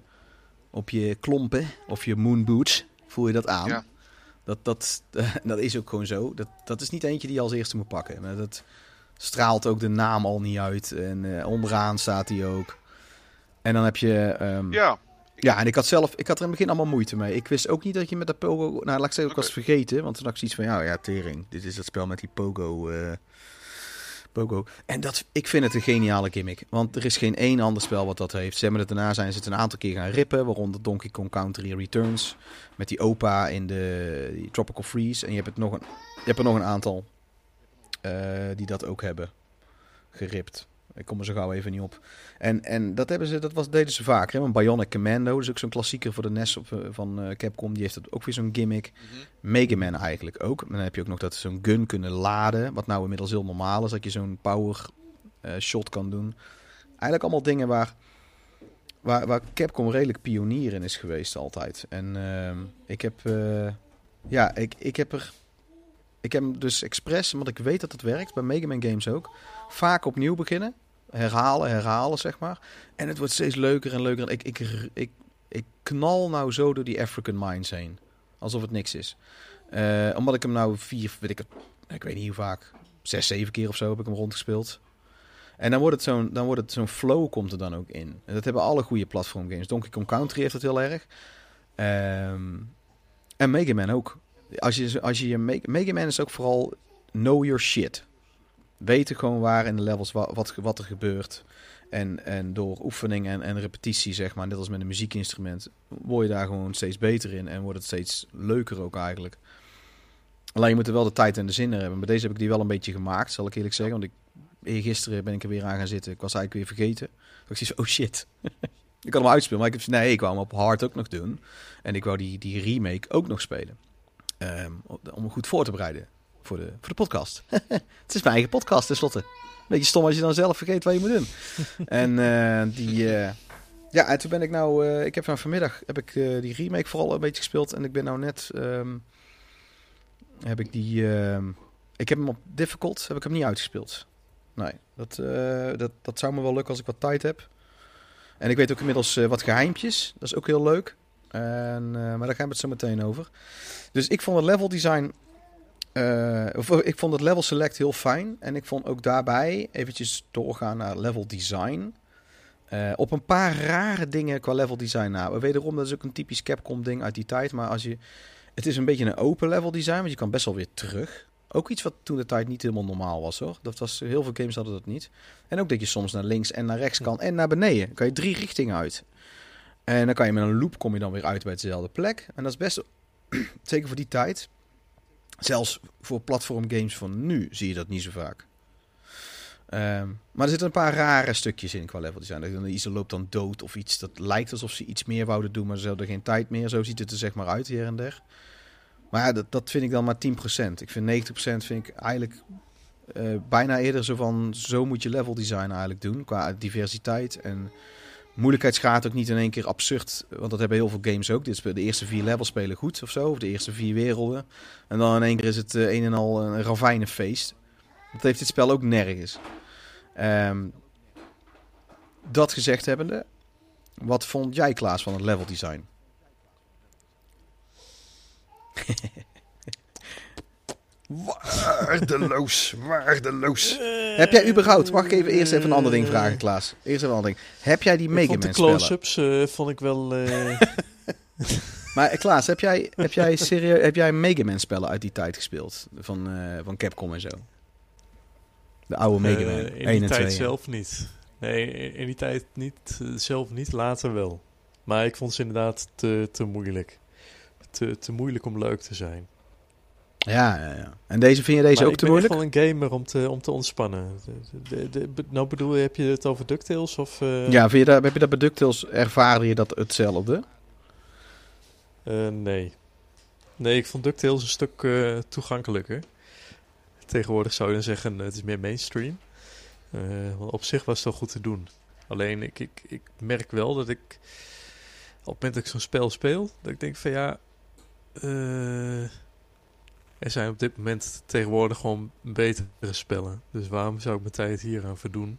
op je klompen. Of je moon boots. Voel je dat aan. Ja. Dat, dat, dat is ook gewoon zo. Dat, dat is niet eentje die je als eerste moet pakken. Maar dat straalt ook de naam al niet uit. En eh, onderaan staat hij ook. En dan heb je... ehm, Ja, ja, en ik had zelf, ik had er in het begin allemaal moeite mee. Ik wist ook niet dat je met dat pogo, nou laat ik zeggen, ik was vergeten, want toen had ik zoiets van, ja, ja, tering, dit is dat spel met die pogo, eh, pogo. En dat, ik vind het een geniale gimmick, want er is geen één ander spel wat dat heeft. Ze hebben het daarna zijn ze het een aantal keer gaan rippen, waaronder Donkey Kong Country Returns, met die opa in de Tropical Freeze. En je hebt, het nog een, je hebt er nog een aantal die dat ook hebben geript. Ik kom er zo gauw even niet op. En, en dat, hebben ze, dat was, deden ze vaker. Hè? Een Bionic Commando, dat is ook zo'n klassieker voor de NES op, eh, van eh, Capcom. Die heeft het ook weer zo'n gimmick. Mega Man eigenlijk ook. Dan heb je ook nog dat ze zo'n gun kunnen laden. Wat nou inmiddels heel normaal is. Dat je zo'n power eh, shot kan doen. Eigenlijk allemaal dingen waar, waar, waar Capcom redelijk pionier in is geweest altijd. En ehm, ik heb... eh, ja, ik, ik heb er... Ik heb hem dus expres, omdat ik weet dat het werkt, bij Mega Man games ook, vaak opnieuw beginnen. Herhalen, herhalen, zeg maar. En het wordt steeds leuker en leuker. Ik, ik, ik, ik knal nou zo door die African Mines heen. Alsof het niks is. Eh, omdat ik hem nou vier, weet ik het, ik weet niet hoe vaak, zes, zeven keer of zo heb ik hem rondgespeeld. En dan wordt het zo'n, dan wordt het zo'n flow komt er dan ook in. En dat hebben alle goede platform games. Donkey Kong Country heeft dat heel erg. Ehm, en Mega Man ook. Als je, als je je Mega, Mega Man is ook vooral know your shit. Weten gewoon waar in de levels wat, wat, er gebeurt. En, en door oefening en, en repetitie, zeg maar, net als met een muziekinstrument, word je daar gewoon steeds beter in. En wordt het steeds leuker ook eigenlijk. Alleen je moet er wel de tijd en de zin in hebben. Maar deze heb ik die wel een beetje gemaakt, zal ik eerlijk zeggen. Want ik, gisteren ben ik er weer aan gaan zitten. Ik was eigenlijk weer vergeten. Ik zie oh shit. ik kan hem uitspelen, maar ik heb nee, ik wou hem op hard ook nog doen. En ik wou die, die remake ook nog spelen. Ehm, om hem goed voor te bereiden voor de, voor de podcast. het is mijn eigen podcast tenslotte. Beetje stom als je dan zelf vergeet wat je moet doen. en eh, die... eh, ja, en toen ben ik nou... eh, ik heb van vanmiddag heb ik die remake vooral een beetje gespeeld. En ik ben nou net... ehm, heb ik die... ehm, ik heb hem op difficult, heb ik hem niet uitgespeeld. Nee, dat, dat, dat zou me wel lukken als ik wat tijd heb. En ik weet ook inmiddels wat geheimpjes. Dat is ook heel leuk. En, eh, maar daar gaan we het zo meteen over. Dus ik vond het level design... eh, of, ik vond het level select heel fijn. En ik vond ook daarbij eventjes doorgaan naar level design. Eh, op een paar rare dingen qua level design. Nou, wederom, dat is ook een typisch Capcom ding uit die tijd. Maar als je... Het is een beetje een open level design, want je kan best wel weer terug. Ook iets wat toen de tijd niet helemaal normaal was hoor. Dat was, heel veel games hadden dat niet. En ook dat je soms naar links en naar rechts kan en naar beneden. Dan kan je drie richtingen uit. En dan kan je met een loop kom je dan weer uit bij dezelfde plek. En dat is best, zeker voor die tijd. Zelfs voor platform games van nu zie je dat niet zo vaak. Ehm, maar er zitten een paar rare stukjes in qua level design. Dat Iets loopt dan dood of iets dat lijkt alsof ze iets meer wouden doen, maar ze hadden geen tijd meer. Zo ziet het er zeg maar uit hier en der. Maar ja, dat, dat vind ik dan maar 10%. Ik vind 90% vind ik eigenlijk eh, bijna eerder zo van... zo moet je level design eigenlijk doen qua diversiteit. En moeilijkheidsgraad ook niet in één keer absurd. Want dat hebben heel veel games ook. De eerste vier levels spelen goed of zo. Of de eerste vier werelden. En dan in één keer is het eh, een en al een ravijnenfeest. Dat heeft dit spel ook nergens. Ehm, dat gezegd hebbende, wat vond jij Klaas van het level design? waardeloos, waardeloos. Heb jij überhaupt, mag ik even eerst even een ander ding vragen Klaas? Eerst even een ander ding. Heb jij die Mega de Man spellen? close-ups eh, vond ik wel... eh, Maar eh, Klaas, heb jij, heb jij, serieus, heb jij Mega Man spellen uit die tijd gespeeld? Van, eh, van Capcom en zo? De oude Mega Man, eh, 1 in en die 2. tijd zelf niet. Nee, in die tijd niet, eh, zelf niet, later wel. Maar ik vond ze inderdaad te, te moeilijk. Te, te moeilijk om leuk te zijn. Ja, ja, ja. En deze vind je deze maar ook ik te ben moeilijk? echt wel een gamer om te, om te ontspannen. De, de, nou bedoel je, heb je het over DuckTales of... eh, Ja, vind je dat, heb je dat bij DuckTales, ervaarde je dat hetzelfde? eh, nee. Nee, ik vond DuckTales een stuk eh, toegankelijker. Tegenwoordig zou je dan zeggen, het is meer mainstream. Want op zich was het wel goed te doen. Alleen, ik, ik, ik merk wel dat ik... Op het moment dat ik zo'n spel speel, dat ik denk van ja... eh, er zijn op dit moment tegenwoordig gewoon betere spellen. Dus waarom zou ik mijn tijd hier aan verdoen?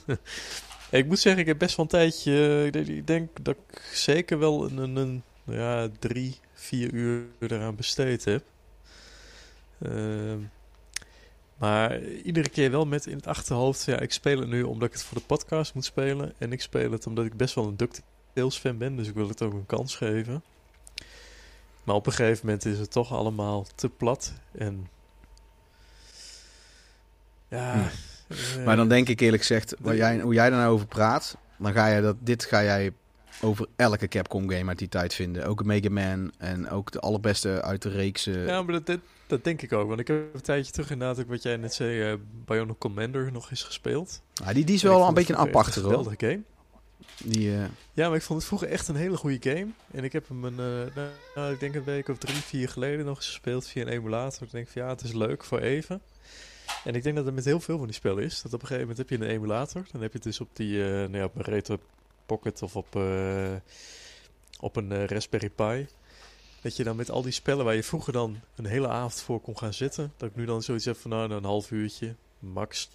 ik moet zeggen, ik heb best wel een tijdje... eh, ik denk- dat ik zeker wel een, een, ja, drie, vier uur eraan besteed heb. Ehm, maar iedere keer wel met in het achterhoofd... Ja, ik speel het nu omdat ik het voor de podcast moet spelen. En ik speel het omdat ik best wel een DuckTales fan ben. Dus ik wil het ook een kans geven. Maar op een gegeven moment is het toch allemaal te plat. En... Ja... eh, Maar dan denk ik eerlijk gezegd, waar jij, hoe jij daar nou over praat, dan ga je dat, dit ga jij over elke Capcom game uit die tijd vinden. Ook Mega Man en ook de allerbeste uit de reeks. Ja, maar dat, dat, denk ik ook. Want ik heb een tijdje terug inderdaad ook wat jij net zei, Bionic Commander nog eens gespeeld. ah, die, die is wel een beetje een aparte hoor. geweldige game. Die, eh, Ja, maar ik vond het vroeger echt een hele goede game. En ik heb hem een, eh, nou, ik denk een week of drie, vier geleden nog gespeeld via een emulator. Ik denk van ja, het is leuk voor even. En ik denk dat het met heel veel van die spellen is. Dat op een gegeven moment heb je een emulator. Dan heb je het dus op die, eh nou ja, op een Retro Pocket of op, op een Raspberry Pi. Dat je dan met al die spellen waar je vroeger dan een hele avond voor kon gaan zitten. Dat ik nu dan zoiets heb van nou, een half uurtje, max.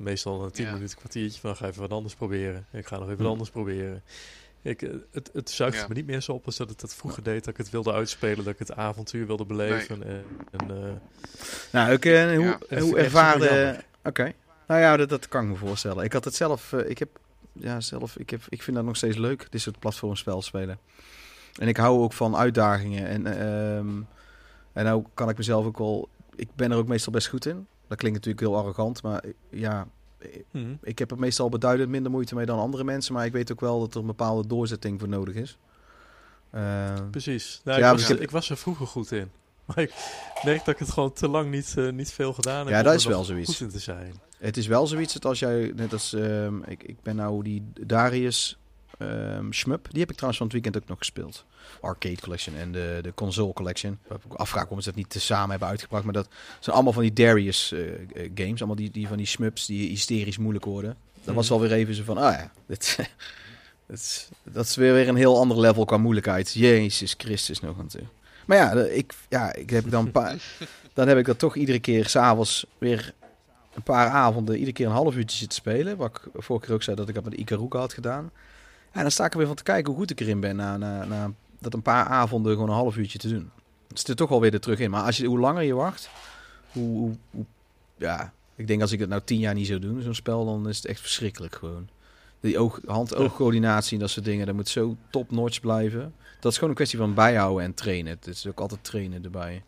Meestal een tien Ja. minuten, kwartiertje. Van, ga even wat anders proberen. Ik ga nog even Hm. wat anders proberen. Ik, eh, het, het zuigt Ja. me niet meer zo op als dat het dat vroeger deed. Dat ik het wilde uitspelen, dat ik het avontuur wilde beleven. En, en, eh, nou, ook, eh, hoe, Ja, hoe ik ervaarde... Oké. Nou ja, dat, dat kan ik me voorstellen. Ik had het zelf... ik heb... Ja, zelf... Ik, heb, ik vind dat nog steeds leuk, dit soort platformspel spelen. En ik hou ook van uitdagingen. En, eh, ehm, en nou kan ik mezelf ook wel... Ik ben er ook meestal best goed in. Dat klinkt natuurlijk heel arrogant, maar eh, ja... mhm. Ik heb er meestal beduidend minder moeite mee dan andere mensen, maar ik weet ook wel dat er een bepaalde doorzetting voor nodig is. Eh, Precies. Nou, Ja, ik, dus was, ik heb- ik was er vroeger goed in. Maar ik merk dat ik het gewoon te lang niet, eh, niet veel gedaan heb. Ja, dat is wel zoiets. Goed in te zijn. het is wel zoiets dat als jij, net als ehm, ik, ik ben nou die Darius Shmup, die heb ik trouwens van het weekend ook nog gespeeld. Arcade Collection en de, de Console Collection. Ik heb ook afvragen waarom ze dat niet tezamen hebben uitgebracht, maar dat zijn allemaal van die Darius eh, eh, games, allemaal die, die van die Shmups die hysterisch moeilijk worden. Dat was Mhm. wel weer even zo van, ah ja, dit, dat, is, dat is weer weer een heel ander level qua moeilijkheid. Jezus Christus nog toe. Maar ja, ik, ja, ik heb dan een paar, dan heb ik dat toch iedere keer s'avonds weer een paar avonden, iedere keer een half uurtje zitten spelen. Wat ik vorige keer ook zei dat ik dat met Ikaruga had gedaan. En dan sta ik er weer van te kijken hoe goed ik erin ben na, na, na dat een paar avonden gewoon een half uurtje te doen. Het zit er toch wel weer er terug in. Maar als je, hoe langer je wacht, hoe, hoe, hoe- ja, ik denk als ik het nou tien jaar niet zou doen, zo'n spel, dan is het echt verschrikkelijk gewoon. Die oog, hand-oogcoördinatie en dat soort dingen, dat moet zo top-notch blijven. Dat is gewoon een kwestie van bijhouden en trainen. Het is ook altijd trainen erbij.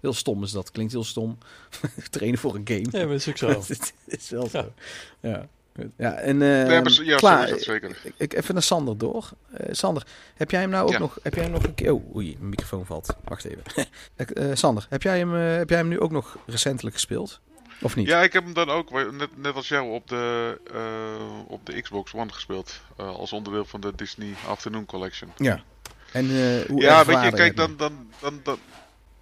Heel stom is dat. Klinkt heel stom. trainen voor een game. Ja, maar dat is ook zo. is wel zo. Ja. Ja, en eh, Ja, maar zo- ja, klaar. dat zeker. Ik, ik- even naar Sander door. Eh, Sander, heb jij hem nou ook Ja. nog? Heb jij hem nog een keer? Oh, oei, mijn microfoon valt. Wacht even. Eh, Sander, heb jij hem? eh, heb jij hem nu ook nog recentelijk gespeeld? Of niet? Ja, ik heb hem dan ook, net, net als jou, op de, eh, op de Xbox One gespeeld. Eh, als onderdeel van de Disney Afternoon Collection. Ja. En eh, hoe ja, weet je, kijk, dan, dan, dan, dan,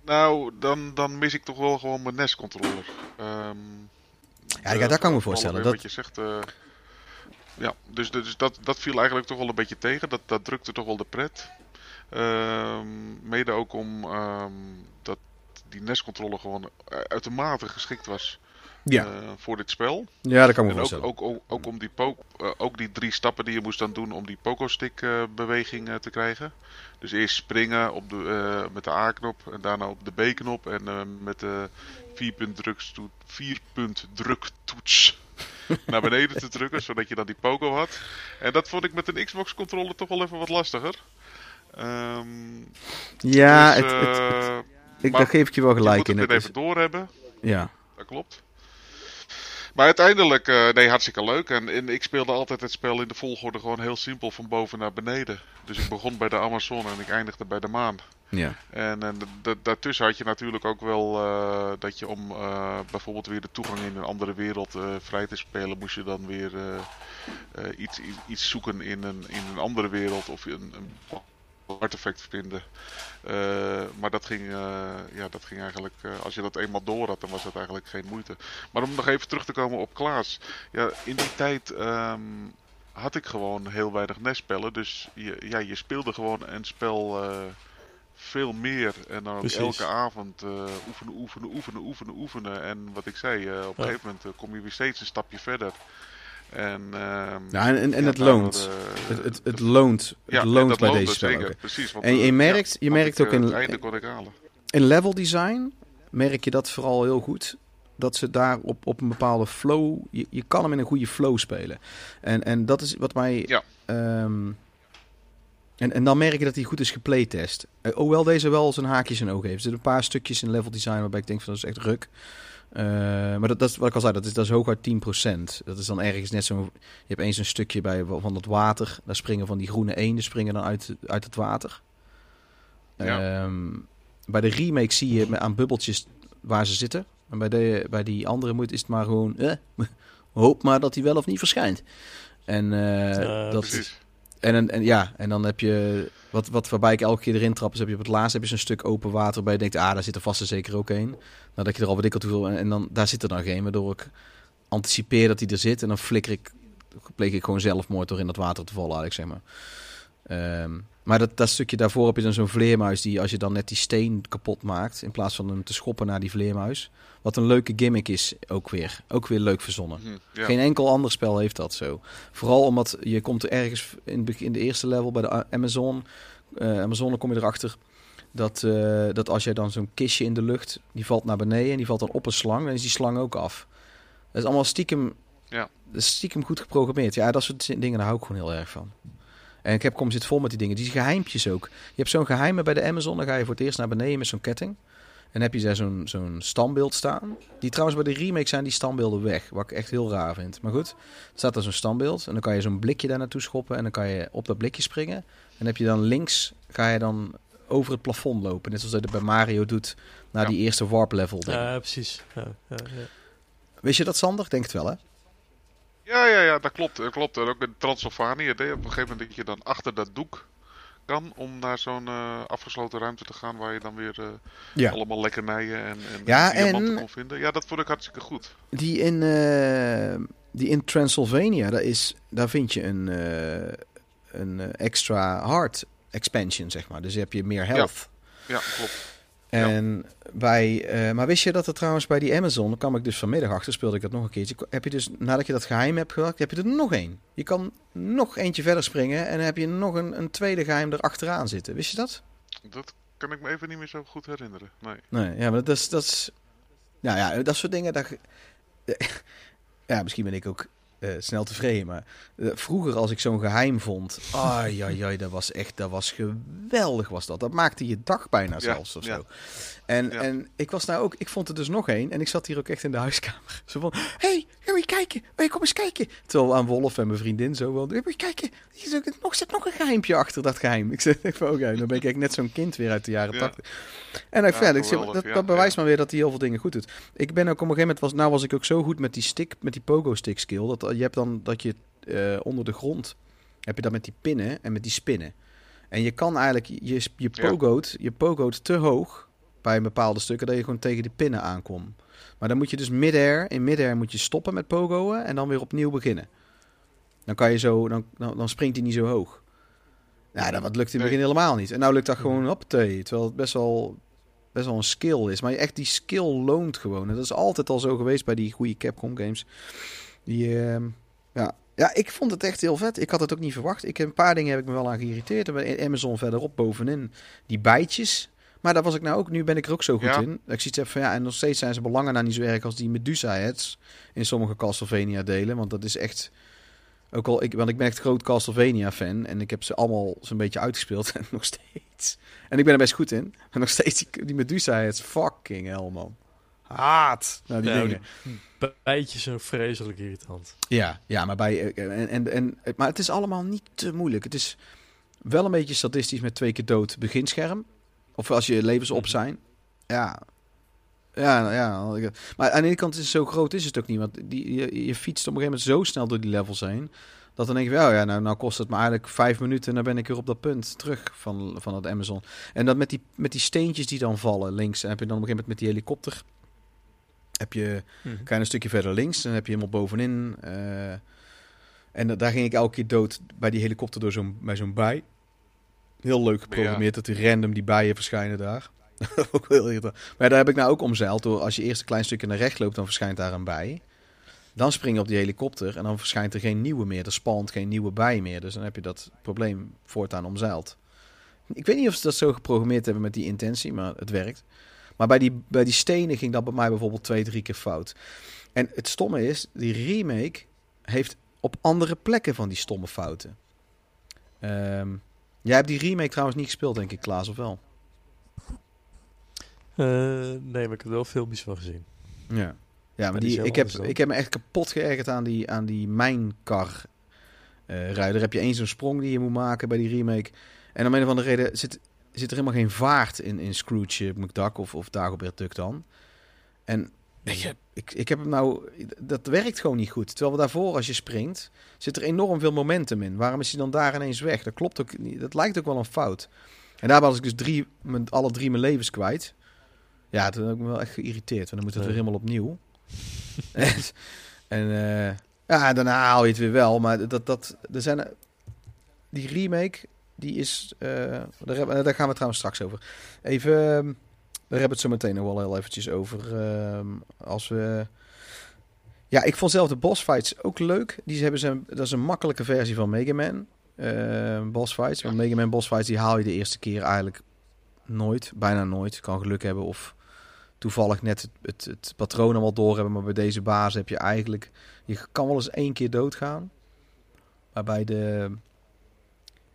nou, dan, dan mis ik toch wel gewoon mijn NES-controller. Ehm Ja, ja, dat kan ik me voorstellen. Wat Dat- je zegt, eh, ja, dus, dus dat, dat viel eigenlijk toch wel een beetje tegen. Dat, dat drukte toch wel de pret. Ehm, mede ook om ehm, dat die NES-controller gewoon uitermate geschikt was Ja. eh, voor dit spel. Ja, dat kan ik me voorstellen. ook, ook, ook om die po eh, ook die drie stappen die je moest dan doen om die Pogo-stick eh, beweging te krijgen. Dus eerst springen op de, met de A-knop en daarna op de B-knop en met de vierpunt drukstoet- vierpunt druktoets naar beneden te drukken, zodat je dan die Pogo had. En dat vond ik met een Xbox-controller toch wel even wat lastiger. Ehm, Ja, dus, het, het, het- ik, maar daar geef ik je wel je gelijk moet in. het even doorhebben. ja. Dat klopt. Maar uiteindelijk, eh, nee, hartstikke leuk. En, en ik speelde altijd het spel in de volgorde gewoon heel simpel van boven naar beneden. Dus ik begon bij de Amazon en ik eindigde bij de maan. Ja. En, en da- daartussen had je natuurlijk ook wel eh, dat je om eh, bijvoorbeeld weer de toegang in een andere wereld vrij te spelen, moest je dan weer iets, iets, iets zoeken in een, in een andere wereld of een, een artefact vinden. Eh, maar dat ging, eh, ja, dat ging eigenlijk, eh, als je dat eenmaal door had, dan was dat eigenlijk geen moeite. Maar om nog even terug te komen op Klaas. Ja, in die tijd ehm, had ik gewoon heel weinig NES-spellen. Dus je, ja, je speelde gewoon een spel veel meer. En dan ook elke avond oefenen, oefenen, oefenen, oefenen, oefenen. En wat ik zei, op een Ja. gegeven moment kom je weer steeds een stapje verder. En, ehm, Ja, en, en, en ja, het nou, loont. eh, Het, het, het loont, het ja, loont bij deze spellen zeker, ook. Precies, want, En je eh, merkt- je merkt ik, ook eh, in- Het einde kon ik halen. In level design merk je dat vooral heel goed. Dat ze daar op, op een bepaalde flow. Je, je kan hem in een goede flow spelen. En, en dat is wat mij. Ja. En, en dan merk je dat hij goed is geplaytest. Eh, hoewel deze wel zijn haakjes en ogen heeft. Er zitten een paar stukjes in level design waarbij ik denk van dat is echt ruk. Eh, maar dat, dat is wat ik al zei, dat is, dat is hooguit 10%. Dat is dan ergens net zo. Je hebt eens een stukje bij van het water. Daar springen van die groene eenden springen dan uit, uit het water. Ja. Ehm, bij de remake zie je aan bubbeltjes waar ze zitten. En bij, de, bij die andere moet is het maar gewoon. Eh, hoop maar dat hij wel of niet verschijnt. En, dat, Precies. En, en, ja, en dan heb je. Wat, wat waarbij ik elke keer erin trap, is heb je op het laatst heb je zo'n stuk open water. Waarbij je denkt, ah, daar zit er vast zeker ook een. Nadat je er al weet ik hoeveel. En, en dan daar zit er dan geen. Waardoor ik anticipeer dat hij er zit. En dan flikker ik. Pleeg ik gewoon zelfmoord door in dat water te vallen, eigenlijk zeg maar. Ehm, maar dat, dat stukje daarvoor heb je dan zo'n vleermuis die als je dan net die steen kapot maakt, in plaats van hem te schoppen naar die vleermuis. Wat een leuke gimmick is ook weer. Ook weer leuk verzonnen. Mhm, ja. Geen enkel ander spel heeft dat zo. Vooral omdat je komt er ergens in, de eerste level bij de Amazon. eh Amazon dan kom je erachter dat, eh, dat als jij dan zo'n kistje in de lucht, die valt naar beneden en die valt dan op een slang, dan is die slang ook af. Dat is allemaal stiekem, Ja. stiekem goed geprogrammeerd. Ja, dat soort dingen, daar hou ik gewoon heel erg van. En Capcom zit vol met die dingen. Die geheimpjes ook. Je hebt zo'n geheime bij de Amazon. Dan ga je voor het eerst naar beneden met zo'n ketting. En dan heb je daar zo'n zo'n standbeeld staan. Die trouwens bij de remake zijn die standbeelden weg. Wat ik echt heel raar vind. Maar goed, er staat er zo'n standbeeld. En dan kan je zo'n blikje daar naartoe schoppen. En dan kan je op dat blikje springen. En heb je dan links, ga je dan over het plafond lopen. Net zoals dat bij Mario doet. Naar Ja. die eerste warp level. Ja, precies. Ja, ja, ja. Wist je dat, Sander? Ik Denk het wel, hè? Ja, ja, ja, dat klopt. Dat klopt. En ook in Transylvanië deed je op een gegeven moment dat je dan achter dat doek kan om naar zo'n eh, afgesloten ruimte te gaan waar je dan weer eh, Ja. allemaal lekkernijen en, en Ja, diamanten en- kon vinden. Ja, dat vond ik hartstikke goed. Die in, eh, die in Transylvania, daar, is, daar vind je een, een extra hard expansion, zeg maar. Dus heb je meer health. Ja, klopt. En bij, eh, maar wist je dat er trouwens bij die Amazon, dan kwam ik dus vanmiddag achter, speelde ik dat nog een keertje. Heb je dus, nadat je dat geheim hebt gehad, heb je er nog één. Je kan nog eentje verder springen en dan heb je nog een, een tweede geheim erachteraan zitten. Wist je dat? Dat kan ik me even niet meer zo goed herinneren. Nee. Nee, ja, maar dat is, dat is, nou ja, dat soort dingen, dat, ja, misschien ben ik ook eh, snel tevreden, maar eh, vroeger als ik zo'n geheim vond, ai, dat was echt, dat was geweldig was dat. Dat maakte je dag bijna Ja, zelfs of ja. zo. En, Ja. en ik was nou ook, ik vond er dus nog één en ik zat hier ook echt in de huiskamer. Zo van, hey, ga je kijken, hey, kom eens kijken. Terwijl aan Wolf en mijn vriendin zo wel, wil je kijken, hier zit nog, zit nog een geheimpje achter dat geheim. Ik zeg van, oké, dan ben ik echt net zo'n kind weer uit de jaren Ja. tachtig. En ik Ja, verder, ik zeg, dat, ja, dat bewijst ja. maar weer dat hij heel veel dingen goed doet. Ik ben ook op een gegeven moment, was, nou was ik ook zo goed met die stick, met die pogo stick skill, dat je hebt dan dat je eh, onder de grond, heb je dat met die pinnen en met die spinnen. En je kan eigenlijk, je, je Ja. pogoot, je pogoot te hoog bij bepaalde stukken, dat je gewoon tegen die pinnen aankomt. Maar dan moet je dus mid-air, in mid-air moet je stoppen met pogoen en dan weer opnieuw beginnen. Dan kan je zo, dan, dan, dan springt hij niet zo hoog. Nou, dat wat lukt in het begin helemaal niet. En nou lukt dat gewoon op thee. Terwijl het best wel, best wel een skill is. Maar echt die skill loont gewoon. En dat is altijd al zo geweest bij die goede Capcom games. Die, ehm, ja. ja, ik vond het echt heel vet. Ik had het ook niet verwacht. Ik een paar dingen heb ik me wel aan geïrriteerd. En bij Amazon verderop bovenin. Die bijtjes. Maar daar was ik nou ook. Nu ben ik er ook zo goed Ja. in. Ik zoiets heb van ja. En nog steeds zijn ze belangen nou niet zo erg als die Medusa heads. In sommige Castlevania delen. Want dat is echt... Ook al, ik, want ik ben echt groot Castlevania fan. En ik heb ze allemaal zo'n beetje uitgespeeld. En nog steeds. En ik ben er best goed in. En nog steeds die, die Medusa heads. Fucking hell man. Haat. Nou, die Nou, dingen. die bijtjes zijn vreselijk irritant. Ja, ja maar, bij, eh, en, en, en, maar het is allemaal niet te moeilijk. Het is wel een beetje statistisch met twee keer dood beginscherm. Of als je levens op zijn. Ja. Ja, nou ja. Maar aan de ene kant is het zo groot is het ook niet. Want die, je, je fietst op een gegeven moment zo snel door die levels heen. Dat dan denk je, wel, ja, nou, nou kost het me eigenlijk vijf minuten en dan ben ik weer op dat punt terug van, van het Amazon. En dat met die, met die steentjes die dan vallen links, en heb je dan op een gegeven moment met die helikopter, heb je, Ga je een stukje verder links, dan heb je helemaal bovenin. eh, en da- daar ging ik elke keer dood bij die helikopter door zo'n, bij zo'n bij. Heel leuk geprogrammeerd dat die random die bijen verschijnen daar. ook heel irritant. Maar daar heb ik nou ook omzeild door als je eerst een klein stukje naar rechts loopt, dan verschijnt daar een bij. Dan spring je op die helikopter en dan verschijnt er geen nieuwe meer. Er spant geen nieuwe bij meer. Dus dan heb je dat probleem voortaan omzeild. Ik weet niet of ze dat zo geprogrammeerd hebben met die intentie, maar het werkt. Maar bij die, bij die stenen ging dat bij mij bijvoorbeeld twee, drie keer fout. En het stomme is, die remake heeft op andere plekken van die stomme fouten. Ehm, jij hebt die remake trouwens niet gespeeld, denk ik, Klaas, of wel? Eh, nee, maar ik heb er wel filmpjes van gezien. Ja. Ja, maar die ik, heb, dan. ik heb me echt kapot geërgerd aan die, aan die mijnkar eh rijder. heb je één zo'n sprong die je moet maken bij die remake. En om een of andere reden zit, zit er helemaal geen vaart in, in Scrooge eh, McDuck of, of Dagobert Duck dan. En ik, heb- ik, ik heb hem nou... Dat werkt gewoon niet goed. Terwijl we daarvoor, als je springt, zit er enorm veel momentum in. Waarom is hij dan daar ineens weg? Dat klopt ook niet. Dat lijkt ook wel een fout. En daar was ik dus drie, mijn, alle drie mijn levens kwijt. Ja, toen heb ik me wel echt geïrriteerd. Want dan moet het Nee. weer helemaal opnieuw. en en eh, ja, daarna haal je het weer wel. Maar dat, dat, er zijn, eh, die remake, die is... eh, daar, hebben- daar gaan we trouwens straks over. Even... ehm, hebben het zo meteen nog wel heel eventjes over. ehm, als we... Ja, ik vond zelf de boss fights ook leuk. Die hebben ze, dat is een makkelijke versie van Mega Man. eh, boss fights. Want Mega Man boss fights, die haal je de eerste keer eigenlijk nooit. Bijna nooit. Kan geluk hebben of toevallig net het, het, patroon al door hebben. Maar bij deze baas heb je eigenlijk... Je kan wel eens één keer doodgaan. Maar bij de...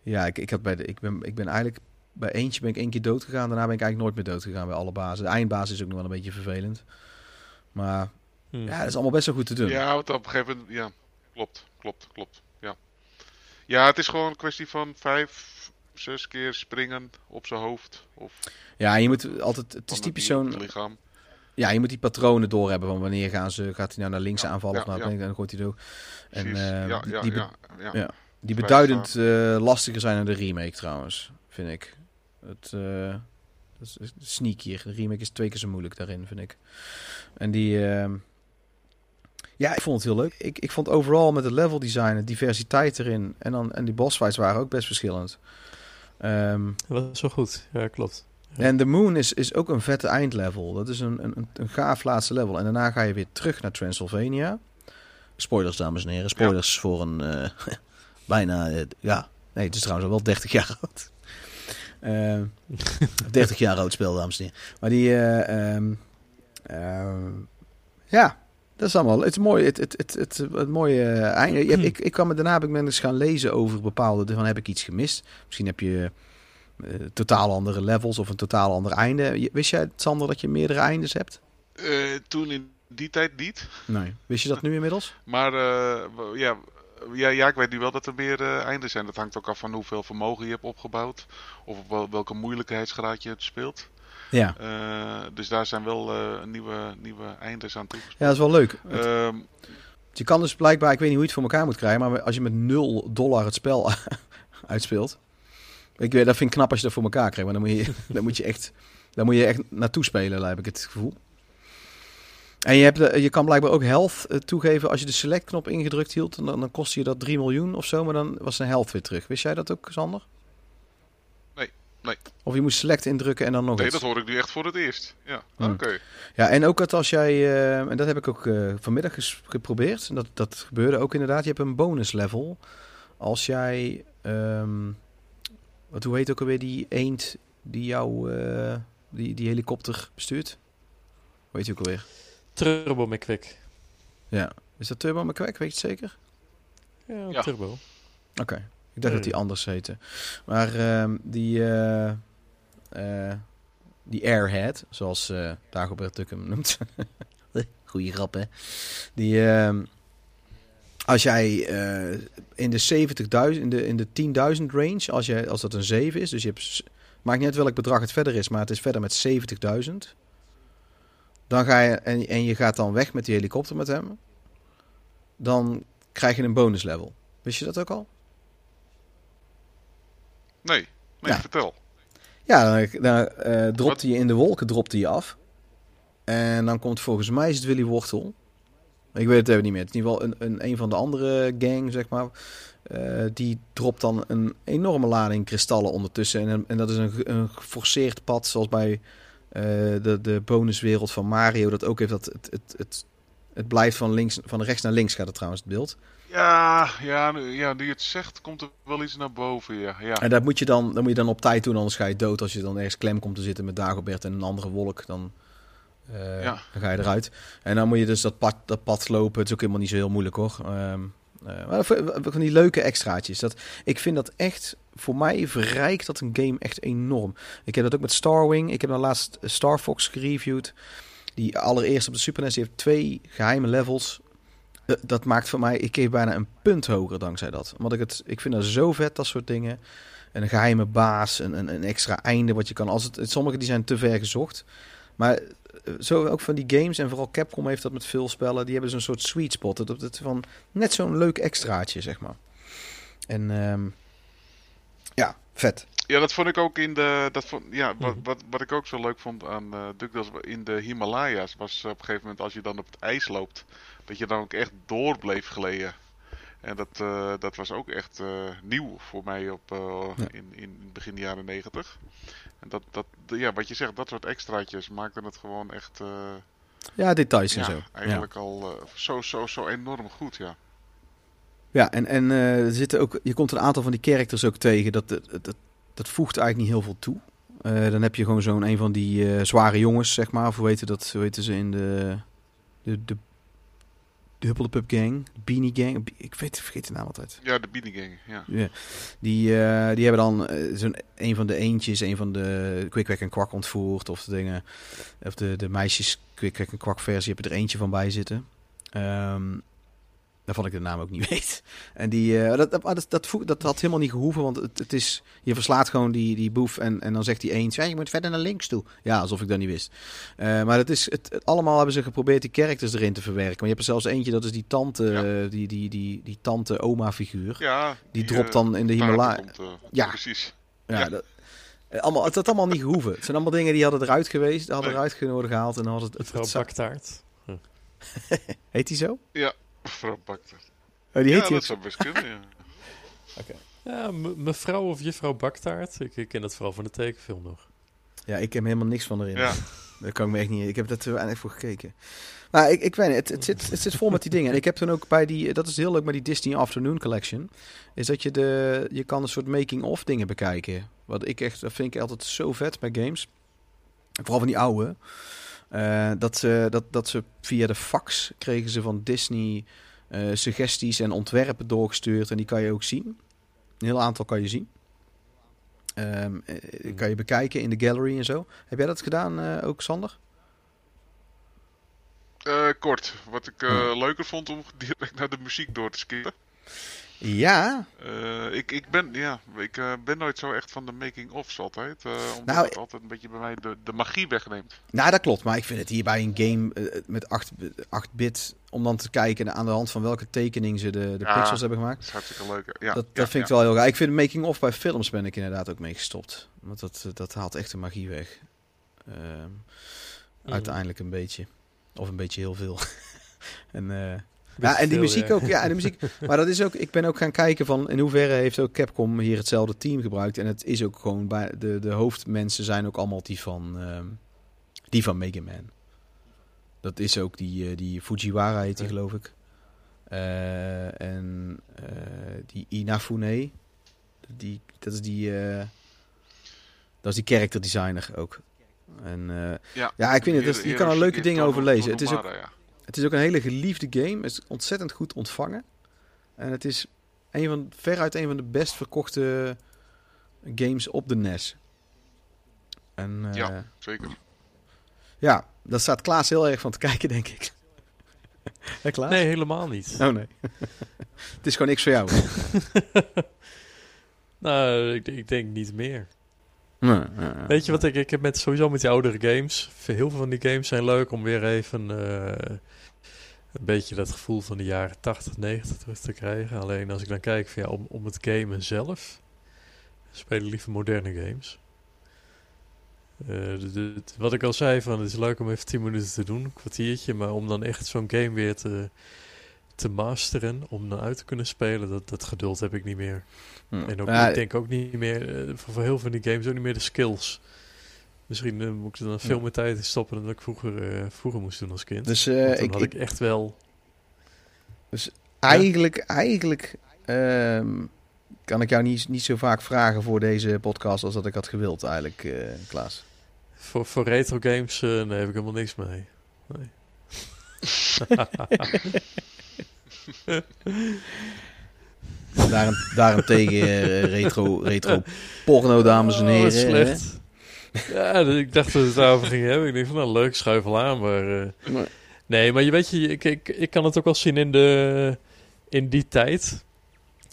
Ja, ik, ik, had bij de, ik, ben, ik ben eigenlijk... Bij eentje ben ik één keer dood gegaan. Daarna ben ik eigenlijk nooit meer dood gegaan bij alle bazen. De eindbaas is ook nog wel een beetje vervelend. Maar Hm. ja, dat is allemaal best wel goed te doen. Ja, want op een gegeven moment, ja, klopt, klopt, klopt. Ja, ja het is gewoon een kwestie van vijf, zes keer springen op zijn hoofd. Of Ja, je moet altijd... Het is typisch zo'n... lichaam. Ja, je moet die patronen doorhebben. Van wanneer gaan ze, gaat hij nou naar links Ja, aanvallen ja, of naar ja. dan gooit hij door. En Precies. eh, ja, die, ja, die, be- ja, ja. ja. die beduidend eh, lastiger zijn dan de remake trouwens, vind ik. Het eh, dat is sneakier. De remake is twee keer zo moeilijk daarin, vind ik. En die... ehm, ja, ik vond het heel leuk. Ik, ik vond overal met het level design, de diversiteit erin. En, dan, en die boss fights waren ook best verschillend. Ehm, Dat was wel goed. Ja, klopt. Ja. en de Moon is, is ook een vette eindlevel. Dat is een, een, een gaaf laatste level. En daarna ga je weer terug naar Transylvania. Spoilers, dames en heren. Spoilers voor een eh, bijna... eh, ja, nee, het is trouwens al wel 30 jaar oud. Eh, 30 jaar oud spel, dames en heren. Maar die... eh, ehm, ehm, ja, dat is allemaal... Het is mooi. Het, het, het, het, het mooie eh, einde. Je hebt- ik, ik kwam me daarna heb ik eens gaan lezen over bepaalde... Van heb ik iets gemist? Misschien heb je eh, totaal andere levels of een totaal ander einde. Wist jij, Sander, dat je meerdere eindes hebt? Eh, toen in die tijd niet. Nee. Wist je dat nu inmiddels? Maar eh, ja, ja, ja, ik weet nu wel dat er meer einden zijn. Dat hangt ook af van hoeveel vermogen je hebt opgebouwd. Of op wel- welke moeilijkheidsgraad je het speelt. Ja. Eh, dus daar zijn wel eh, nieuwe, nieuwe eindes aan toegevoegd. Ja, dat is wel leuk. Ehm, je kan dus blijkbaar, ik weet niet hoe je het voor elkaar moet krijgen, maar als je met 0 dollar het spel uitspeelt. Ik weet, dat vind ik knap als je dat voor elkaar krijgt, maar dan moet je, dan moet je echt, dan moet je echt naartoe spelen, heb ik het gevoel. En je, hebt de- je kan blijkbaar ook health eh, toegeven als je de select-knop ingedrukt hield. En dan, dan kostte je dat 3 miljoen of zo, maar dan was een health weer terug. Wist jij dat ook, Sander? Nee, nee. Of je moest select indrukken en dan nog Nee, iets. dat hoor ik nu echt voor het eerst. Ja, Hmm. oké. Ja, en ook dat als jij, eh, en dat heb ik ook eh, vanmiddag geprobeerd, en dat, dat gebeurde ook inderdaad, je hebt een bonus level. Als jij, ehm, wat, hoe heet ook alweer die eend die jou, eh, die, die helikopter bestuurt? Heet die ook alweer? Turbo McQuick. Ja, is dat Turbo McQuack, weet je het zeker? Ja, Ja. Turbo. Oké, ik dacht dat die anders heette. Maar ehm, die, eh, eh, die Airhead, zoals eh Dagobert Duck hem noemt. Goeie grap, hè? Die, ehm, als jij eh, in de 70.000, in de, in de 10.000 range, als, jij, als dat een 7 is, dus je hebt, maakt niet uit welk bedrag het verder is, maar het is verder met 70.000. Dan ga je, en, en je gaat dan weg met die helikopter met hem. Dan krijg je een bonus level. Wist je dat ook al? Nee, nee, Ja. vertel. Ja, dan, dan eh, dropt hij in de wolken dropt hij af. En dan komt volgens mij is het Willy Wortel. Ik weet het even niet meer. Het is in ieder geval een, een, een van de andere gang, zeg maar. Eh, die dropt dan een enorme lading kristallen ondertussen. En, en dat is een, een geforceerd pad, zoals bij de, de bonuswereld van Mario. Dat ook heeft dat het, het, het, het blijft van, links, van rechts naar links gaat het trouwens, het beeld. Ja, ja, nu, ja, je het zegt, komt er wel iets naar boven. Ja, ja. En dat moet je dan, dat moet je dan op tijd doen, anders ga je dood. Als je dan ergens klem komt te zitten met Dagobert en een andere wolk, dan, eh, Ja. dan ga je eruit. En dan moet je dus dat pad, dat pad lopen. Het is ook helemaal niet zo heel moeilijk hoor. Ehm, eh, maar van die leuke extraatjes. Dat, ik vind dat echt, voor mij verrijkt dat een game echt enorm. Ik heb dat ook met Starwing. Ik heb dan laatst Star Fox gereviewd. Die allereerst op de Super NES, heeft twee geheime levels. Eh, dat maakt voor mij, ik geef bijna een punt hoger dankzij dat. Omdat ik het, ik vind dat zo vet, dat soort dingen. En een geheime baas, een, een, een extra einde wat je kan. Als het, sommige die zijn te ver gezocht. Maar zo ook van die games, en vooral Capcom heeft dat met veel spellen, die hebben zo'n soort sweet spot. Dat, dat van net zo'n leuk extraatje, zeg maar. En ehm, ja, vet. Ja, dat vond ik ook in de. Dat vond, ja, wat, Mhm. wat, wat ik ook zo leuk vond aan DuckTales in de Himalaya's was op een gegeven moment als je dan op het ijs loopt, dat je dan ook echt door bleef. En dat, eh, dat was ook echt eh, nieuw voor mij op, Ja. in, in begin jaren negentig. En dat, dat, ja, wat je zegt, dat soort extraatjes maakten het gewoon echt. eh, Ja, details en ja, zo. Ja. eigenlijk al eh, zo, zo, zo enorm goed, ja. Ja, en, en eh, er zitten ook, je komt een aantal van die characters ook tegen. Dat, dat, dat, dat voegt eigenlijk niet heel veel toe. Dan heb je gewoon zo'n een van die zware jongens, zeg maar. Of hoe weten dat? Hoe weten ze in de. De, de, de Huppel de Pup Gang, de Beanie Gang. Ik weet, ik vergeet de naam altijd. Ja, de Beanie Gang, ja. Ja. Die, eh, die hebben dan eh, zo'n een van de eentjes, een van de Quick en Kwak ontvoerd. Of de dingen. Of de, de meisjes Quick en Kwak versie heb je er eentje van bij zitten. Ehm waarvan ik de naam ook niet weet. En die, eh, dat, dat, dat, dat, had helemaal niet gehoeven, want het, het is, je verslaat gewoon die, die boef en, en dan zegt hij eens, ja, je moet verder naar links toe. Ja, alsof ik dat niet wist. Eh, maar het is, het, het- allemaal hebben ze geprobeerd die characters erin te verwerken. Maar je hebt er zelfs eentje, dat is die tante, Ja. eh, die, die, die, die tante-oma-figuur. Ja, Die dropt dan in de Himalaya. Ja. Precies. Ja, Ja. Dat, allemaal, het had allemaal niet gehoeven. Het zijn allemaal dingen die hadden eruit geweest, hadden Nee. eruit kunnen worden gehaald. En dan had het, het, het. Heet die zo? Mevrouw Bakter. Oh, die Ja, heet die dat ook zou best kunnen, ja. Ja, me- mevrouw of juffrouw Baktaart. Ik, ik ken dat vooral van de tekenfilm nog. Ja, ik heb helemaal niks van erin. Ja. Daar kan ik me echt niet. Ik heb er te weinig voor gekeken. Maar ik, ik weet niet, het, het, zit, het zit vol met die dingen. En ik heb toen ook bij die, dat is heel leuk met die Disney Afternoon Collection, is dat je de, je kan een soort making-of dingen bekijken. Wat ik echt, dat vind ik altijd zo vet bij games. Vooral van die oude. Eh, dat, ze, dat, dat ze via de fax kregen ze van Disney eh, suggesties en ontwerpen doorgestuurd. En die kan je ook zien. Een heel aantal kan je zien. Ehm, eh, kan je bekijken in de gallery en zo. Heb jij dat gedaan eh, ook, Sander? Eh, kort. Wat ik eh, Oh. leuker vond om direct naar de muziek door te skippen. Ja. Eh, ik, ik, ben, ja, ik eh, ben nooit zo echt van de making-ofs altijd. eh, omdat Nou, het altijd een beetje bij mij de, de magie wegneemt. Nou, dat klopt. Maar ik vind het hier bij een game met 8, 8 bit... om dan te kijken aan de hand van welke tekening ze de, de Ja. pixels hebben gemaakt. Dat is hartstikke leuk. Ja, dat ja, dat vind ik wel heel gaaf. Ik vind making-of bij films ben ik inderdaad ook mee gestopt. Want dat, dat haalt echt de magie weg. Ehm, Mhm. Uiteindelijk een beetje. Of een beetje heel veel. en, eh, ja, en die muziek ook. Ja, en de muziek. Maar dat is ook. Ik ben ook gaan kijken van in hoeverre heeft ook Capcom hier hetzelfde team gebruikt. En het is ook gewoon bij de, de hoofdmensen zijn ook allemaal die van ehm, die van Mega Man. Dat is ook die, eh, die Fujiwara heet die Ja. geloof ik. Eh, en eh, die Inafune. Die, dat is die. eh, dat is die character designer ook. En eh, Ja, ja, ik weet het. Dus je kan er leuke dingen over lezen. Het is ook ja. Het is ook een hele geliefde game. Het is ontzettend goed ontvangen. En het is een van, veruit een van de best verkochte games op de NES. En eh, ja. Ja. Zeker. daar staat Klaas heel erg van te kijken, denk ik. Hé Klaas? Nee, helemaal niet. Oh nee. het is gewoon niks voor jou. nou, ik, ik denk niet meer. Nee, ja, ja. Weet je wat ik, ik heb met, sowieso met die oudere games. Heel veel van die games zijn leuk om weer even eh, een beetje dat gevoel van de jaren 80, 90 terug te krijgen. Alleen als ik dan kijk van, ja, om, om het gamen zelf, speel ik liever moderne games. Eh, de- de- het- wat ik al zei, van, het is leuk om even 10 minuten te doen, een kwartiertje. Maar om dan echt zo'n game weer te, te masteren, om dan uit te kunnen spelen, dat, dat geduld heb ik niet meer. Hm. En ook, Ja, ik denk ook niet meer, eh, voor, voor heel veel van die games, ook niet meer de skills. Misschien eh, moet ik er dan veel meer tijd in stoppen dan dat ik vroeger, eh, vroeger moest doen als kind. Dus dan ik, had ik, echt wel... eigenlijk, eigenlijk ehm, kan ik jou niet, niet zo vaak vragen voor deze podcast als dat ik had gewild, eigenlijk, Klaas. Voor, voor retro games nee, heb ik helemaal niks mee. Nee. Daaren, daarentegen retro, retro porno, dames en Oh, heren. slecht. Ja, dus ik dacht dat we het daarover gingen hebben. Ik dacht van, nou leuk, schuif wel aan. Maar, eh, Maar- nee, maar je weet je, ik, ik, ik kan het ook wel zien in, de, in die tijd.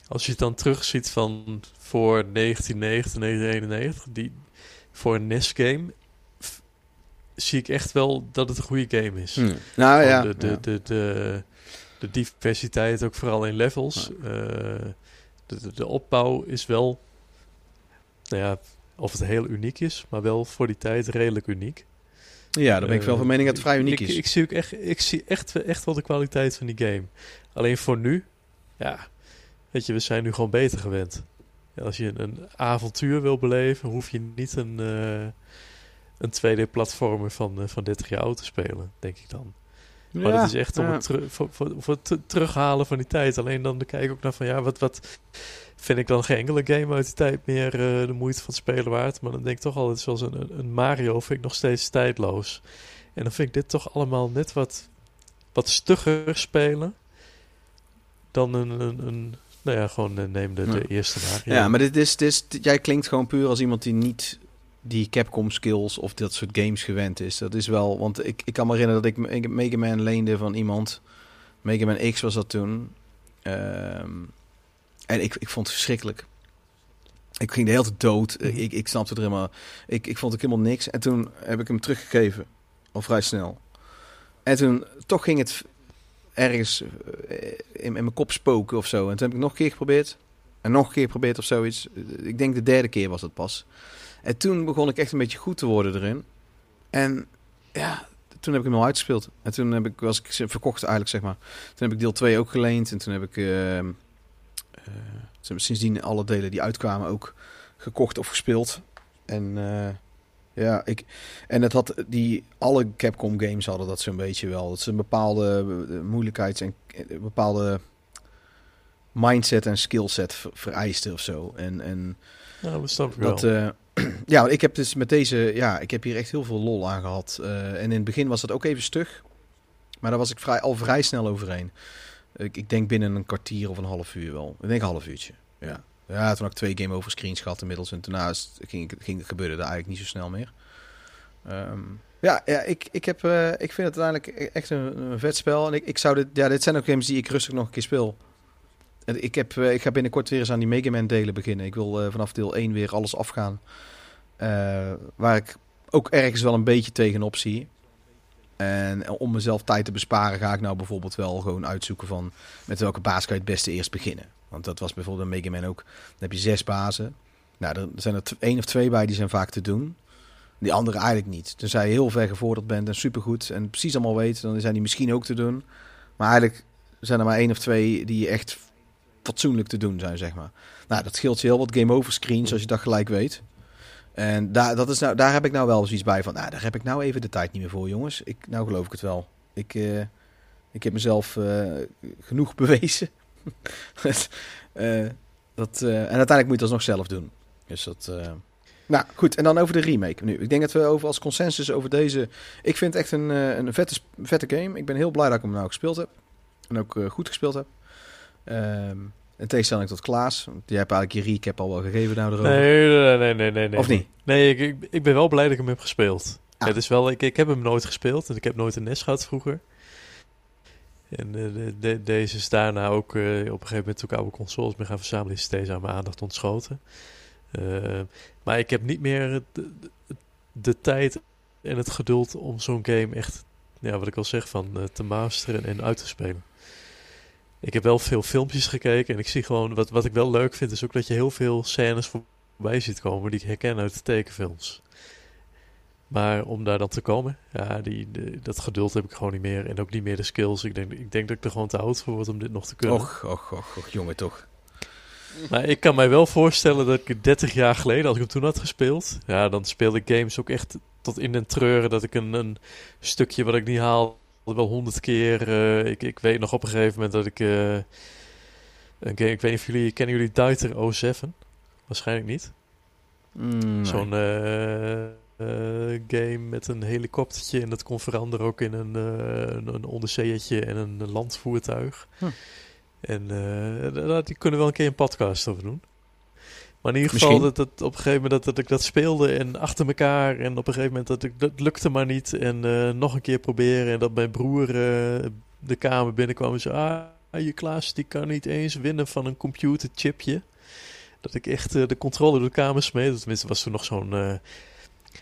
Als je het dan terugziet van voor 1990, 1991, die, voor een NES-game, zie ik echt wel dat het een goede game is. Hm. Nou ja. de, de, ja. de, de, de diversiteit, ook vooral in levels. Eh, de, de, de opbouw is wel, nou ja, of het heel uniek is, maar wel voor die tijd redelijk uniek. ja, daar ben ik wel Eh, van mening dat het vrij uniek ik, is. Ik, zie ook echt, ik zie echt, echt wel de kwaliteit van die game. Alleen voor nu, ja, weet je, we zijn nu gewoon beter gewend. Ja, als je een avontuur wil beleven, hoef je niet een, eh een 2D-platformer van, eh, van 30 jaar oud te spelen, denk ik dan. Maar dat is echt om het, teru- voor, voor, voor het te- terughalen van die tijd. Alleen dan kijk ik ook naar van ja, wat, wat vind ik dan geen enkele game uit die tijd meer eh, de moeite van het spelen waard. Maar dan denk ik toch altijd zoals een, een- Mario vind ik nog steeds tijdloos. En dan vind ik dit toch allemaal net wat, wat stugger spelen dan een, een, een nou ja, gewoon eh, neem de, eerste Mario. Ja, maar dit is, dit is, jij klinkt gewoon puur als iemand die niet die Capcom skills of dat soort games gewend is. Dat is wel, want ik, ik kan me herinneren dat ik Me- ik Mega Man leende van iemand. Mega Man X was dat toen. Ehm, en ik, ik vond het verschrikkelijk. Ik ging de hele tijd dood. Mhm. Ik, ik snapte er helemaal... Ik, ik vond ook helemaal niks. En toen heb ik hem teruggegeven. Al vrij snel. En toen toch ging het ergens eh, in, in mijn kop spoken of zo. En toen heb ik nog een keer geprobeerd. En nog een keer geprobeerd of zoiets. Ik denk de derde keer was het pas. En toen begon ik echt een beetje goed te worden erin. En ja, toen heb ik hem al uitgespeeld. En toen heb ik, was ik ze- verkocht eigenlijk, zeg maar. Toen heb ik deel 2 ook geleend. En toen heb ik ehm, eh, toen heb ik sindsdien alle delen die uitkwamen ook gekocht of gespeeld. En eh, ja, ik... En het had die... Alle Capcom games hadden dat zo'n beetje wel. Dat ze een bepaalde eh, moeilijkheids- en eh, bepaalde mindset en skillset ver- vereisten of zo. En, en Ja, dat snap ik wel. dat, ja, ik heb dus met deze, ja, ik heb hier echt heel veel lol aan gehad. Eh, en in het begin was dat ook even stug, maar daar was ik vrij, al vrij snel overheen. Ik, ik denk binnen een kwartier of een half uur wel. Ik denk een half uurtje. Ja, ja toen had ik twee game over screens gehad inmiddels en daarna ging, ging gebeurde er eigenlijk niet zo snel meer. Ehm, ja, ja ik, ik, heb, eh, ik vind het uiteindelijk e- echt een, vet spel. En ik, ik zou dit, ja, dit zijn ook games die ik rustig nog een keer speel. En Ik, heb, eh, ik ga binnenkort weer eens aan die Mega Man delen beginnen. Ik wil eh, vanaf deel 1 weer alles afgaan. Waar ik ook ergens wel een beetje tegenop zie. En om mezelf tijd te besparen ga ik nou bijvoorbeeld wel gewoon uitzoeken van... met welke baas kan je het beste eerst beginnen. Want dat was bijvoorbeeld een Mega Man ook. Dan heb je zes bazen. Nou, er zijn er één of twee bij die zijn vaak te doen. Die andere eigenlijk niet. Tenzij je heel ver gevorderd bent en supergoed en precies allemaal weet, dan zijn die misschien ook te doen. Maar eigenlijk zijn er maar één of twee die echt fatsoenlijk te doen zijn, zeg maar. Nou, dat scheelt je heel wat game over screens als je dat gelijk weet. En daar, dat is nou, daar heb ik nou wel zoiets bij van, nou, daar heb ik nou even de tijd niet meer voor, jongens. Ik, nou geloof ik het wel. Ik, eh, ik heb mezelf eh, genoeg bewezen. eh, dat, en uiteindelijk moet je dat nog zelf doen. Dus dat... Nou, goed. En dan over de remake nu. Ik denk dat we over als consensus over deze... Ik vind het echt een, een vette, vette game. Ik ben heel blij dat ik hem nou gespeeld heb. En ook goed gespeeld heb. Ehm in tegenstelling tot Klaas. Want jij hebt eigenlijk je recap al wel gegeven nou erover. Nee, nee, nee, nee, nee, nee. Of niet? Nee, ik, ik, ik ben wel blij dat ik hem heb gespeeld. Ah. Het is wel, ik, ik heb hem nooit gespeeld en ik heb nooit een NES gehad vroeger. En eh, de, de- deze is daarna ook eh, op een gegeven moment toen ik oude consoles ben gaan verzamelen, is deze aan mijn aandacht ontschoten. Eh, maar ik heb niet meer de, tijd en het geduld om zo'n game echt, ja, wat ik al zeg, van te masteren en uit te spelen. Ik heb wel veel filmpjes gekeken en ik zie gewoon, wat, wat ik wel leuk vind, is ook dat je heel veel scènes voorbij ziet komen die ik herken uit de tekenfilms. Maar om daar dan te komen, ja, die, de- dat geduld heb ik gewoon niet meer. En ook niet meer de skills. Ik denk, ik denk dat ik er gewoon te oud voor word om dit nog te kunnen. Och, och, och, och, jongen toch. Maar ik kan mij wel voorstellen dat ik 30 jaar geleden, als ik hem toen had gespeeld, ja, dan speelde ik games ook echt tot in den treuren. Dat ik een, een stukje wat ik niet haal, wel honderd keer. eh, ik, ik weet nog op een gegeven moment dat ik. eh, een game, ik weet niet of jullie. Kennen jullie Duiter 07? Waarschijnlijk niet. Mm. Zo'n eh, game met een helikoptertje en dat kon veranderen ook in een, eh, een, een onderzeeërtje en een landvoertuig. Hm. En daar- die kunnen we wel een keer een podcast over doen. Maar in ieder geval Misschien. dat, op een gegeven moment dat, dat ik dat speelde en achter elkaar en op een gegeven moment dat ik dat lukte maar niet en eh, nog een keer proberen en dat mijn broer eh, de kamer binnenkwam en zei ah je Klaas die kan niet eens winnen van een computerchipje. Dat ik echt eh, de controle door de kamer smeed. Tenminste was er nog zo'n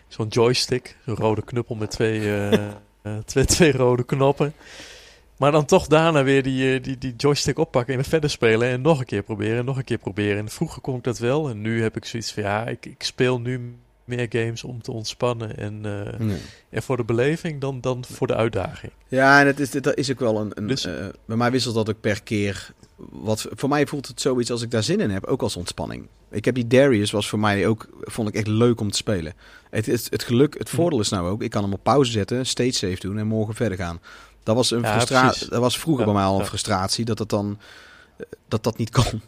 zo'n joystick, zo'n rode knuppel met twee, twee, twee rode knoppen. Maar dan toch daarna weer die, eh, die, die joystick oppakken en verder spelen. En nog een keer proberen, en nog een keer proberen. En vroeger kon ik dat wel. En nu heb ik zoiets van, ja, ik, ik speel nu meer games om te ontspannen. En, eh, Nee. en voor de beleving dan, dan voor de uitdaging. Ja, en het is, dat is ook wel een... een Dus- eh, bij mij wisselt dat ook per keer. Wat, voor mij voelt het zoiets als ik daar zin in heb, ook als ontspanning. Ik heb die Darius, was voor mij ook, vond ik echt leuk om te spelen. Het, het, het geluk, het voordeel is nou ook, ik kan hem op pauze zetten, stage save doen en morgen verder gaan. Dat was, een Ja, frustra- precies. dat was vroeger Ja, bij mij al een frustratie, dat dat dan eh, dat dat niet kon.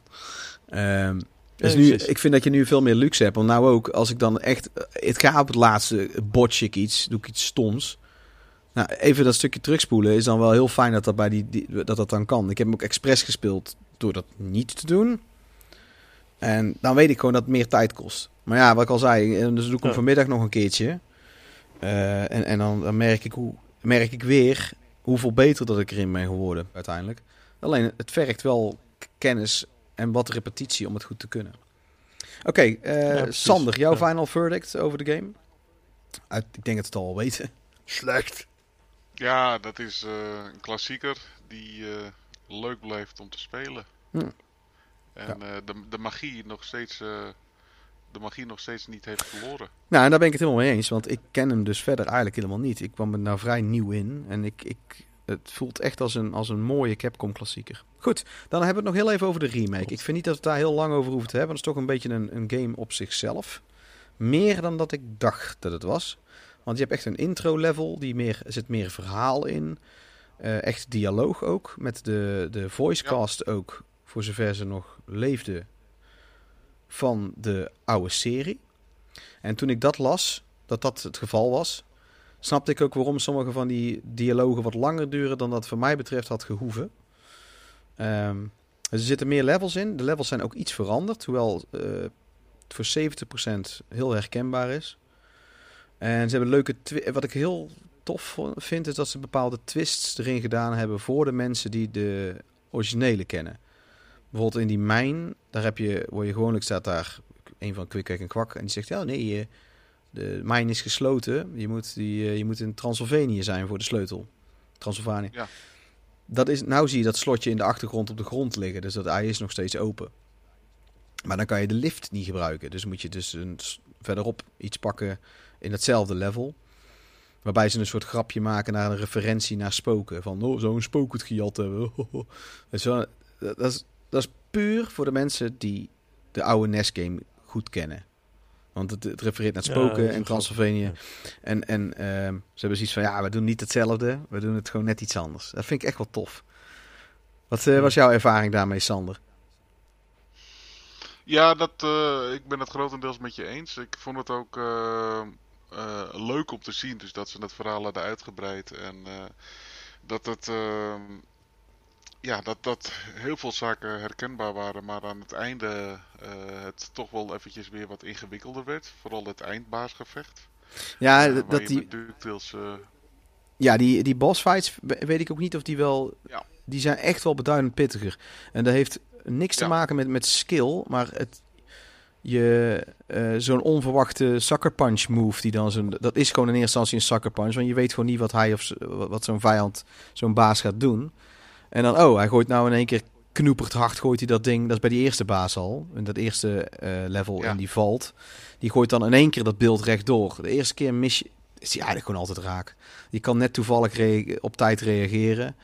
Ehm, dus nu, ik vind dat je nu veel meer luxe hebt. Want nou ook, als ik dan echt... Het gaat op het laatste, botch ik iets, doe ik iets stoms. Nou, even dat stukje terugspoelen is dan wel heel fijn dat dat, bij die, die, dat, dat dan kan. Ik heb hem ook expres gespeeld door dat niet te doen. En dan weet ik gewoon dat het meer tijd kost. Maar ja, wat ik al zei, eh, dus doe ik hem Ja. vanmiddag nog een keertje. Eh, en en dan, dan merk, ik hoe, merk ik weer hoeveel beter dat ik erin ben geworden uiteindelijk. Alleen het vergt wel kennis en wat repetitie om het goed te kunnen. Oké, eh, Ja, precies. Sander, jouw Ja. final verdict over de game? Uit, ik denk dat we het al weten. Slecht. Ja, dat is eh, een klassieker die eh, leuk blijft om te spelen. Hm. En eh, de, de magie nog steeds. De magie nog steeds niet heeft verloren. Nou, en daar ben ik het helemaal mee eens, want ik ken hem dus verder eigenlijk helemaal niet. Ik kwam er nou vrij nieuw in en ik, ik, het voelt echt als een, als een mooie Capcom klassieker. Goed, dan hebben we het nog heel even over de remake. Ik vind niet dat we het daar heel lang over hoeven te hebben, want het is toch een beetje een, een game op zichzelf. Meer dan dat ik dacht dat het was. Want je hebt echt een intro level, die meer, er zit meer verhaal in. Eh, echt dialoog ook, met de, de voicecast ook, voor zover ze nog leefde, van de oude serie. En toen ik dat las, dat dat het geval was, snapte ik ook waarom sommige van die dialogen wat langer duren dan dat voor mij betreft had gehoeven. Ehm, er zitten meer levels in. De levels zijn ook iets veranderd, hoewel eh, het voor 70% heel herkenbaar is. En ze hebben leuke... Wat ik heel tof vind, is dat ze bepaalde twists erin gedaan hebben voor de mensen die de originele kennen. Bijvoorbeeld in die mijn, daar heb je, word je gewoonlijk staat daar een van Kwik, Kwek en Kwak. En die zegt, ja nee, de mijn is gesloten. Je moet, die, eh, je moet in Transylvanië zijn voor de sleutel. Transylvanië. Ja. Dat is, nou zie je dat slotje in de achtergrond op de grond liggen. Dus dat ei is nog steeds open. Maar dan kan je de lift niet gebruiken. Dus moet je dus een, verderop iets pakken. in hetzelfde level. Waarbij ze een soort grapje maken naar een referentie naar spoken. Van, oh, zo'n spook het gejat hebben. Dat, is, dat is puur voor de mensen die de oude NES-game goed kennen. Want het, het refereert naar spoken en Transylvania. En, en ehm, ze hebben zoiets van, ja, we doen niet hetzelfde. We doen het gewoon net iets anders. Dat vind ik echt wel tof. Wat eh, was jouw ervaring daarmee, Sander? Ja, dat, eh, ik ben het grotendeels met je eens. Ik vond het ook eh, eh, leuk om te zien, dus dat ze het verhaal hadden uitgebreid. En eh, dat het, ehm, ja, dat, dat heel veel zaken herkenbaar waren, maar aan het einde eh, het toch wel eventjes weer wat ingewikkelder werd. Vooral het eindbaasgevecht. Ja, dat die, DuckTales, eh, Ja, die, die boss fights we- weet ik ook niet of die wel... Ja. Die zijn echt wel beduidend pittiger. En dat heeft niks te Ja. maken met, met skill, maar het... Je, eh, zo'n onverwachte sucker punch move die dan zo'n... Dat is gewoon in eerste instantie een sucker punch, want je weet gewoon niet wat hij of wat zo'n vijand, zo'n baas gaat doen. En dan, oh, hij gooit nou in één keer knoeperd hard, gooit hij dat ding. Dat is bij die eerste baas al, in dat eerste eh, level Ja. in die valt. Die gooit dan in één keer dat beeld rechtdoor. De eerste keer mis je, is hij eigenlijk gewoon altijd raak. Je kan net toevallig op tijd reageren.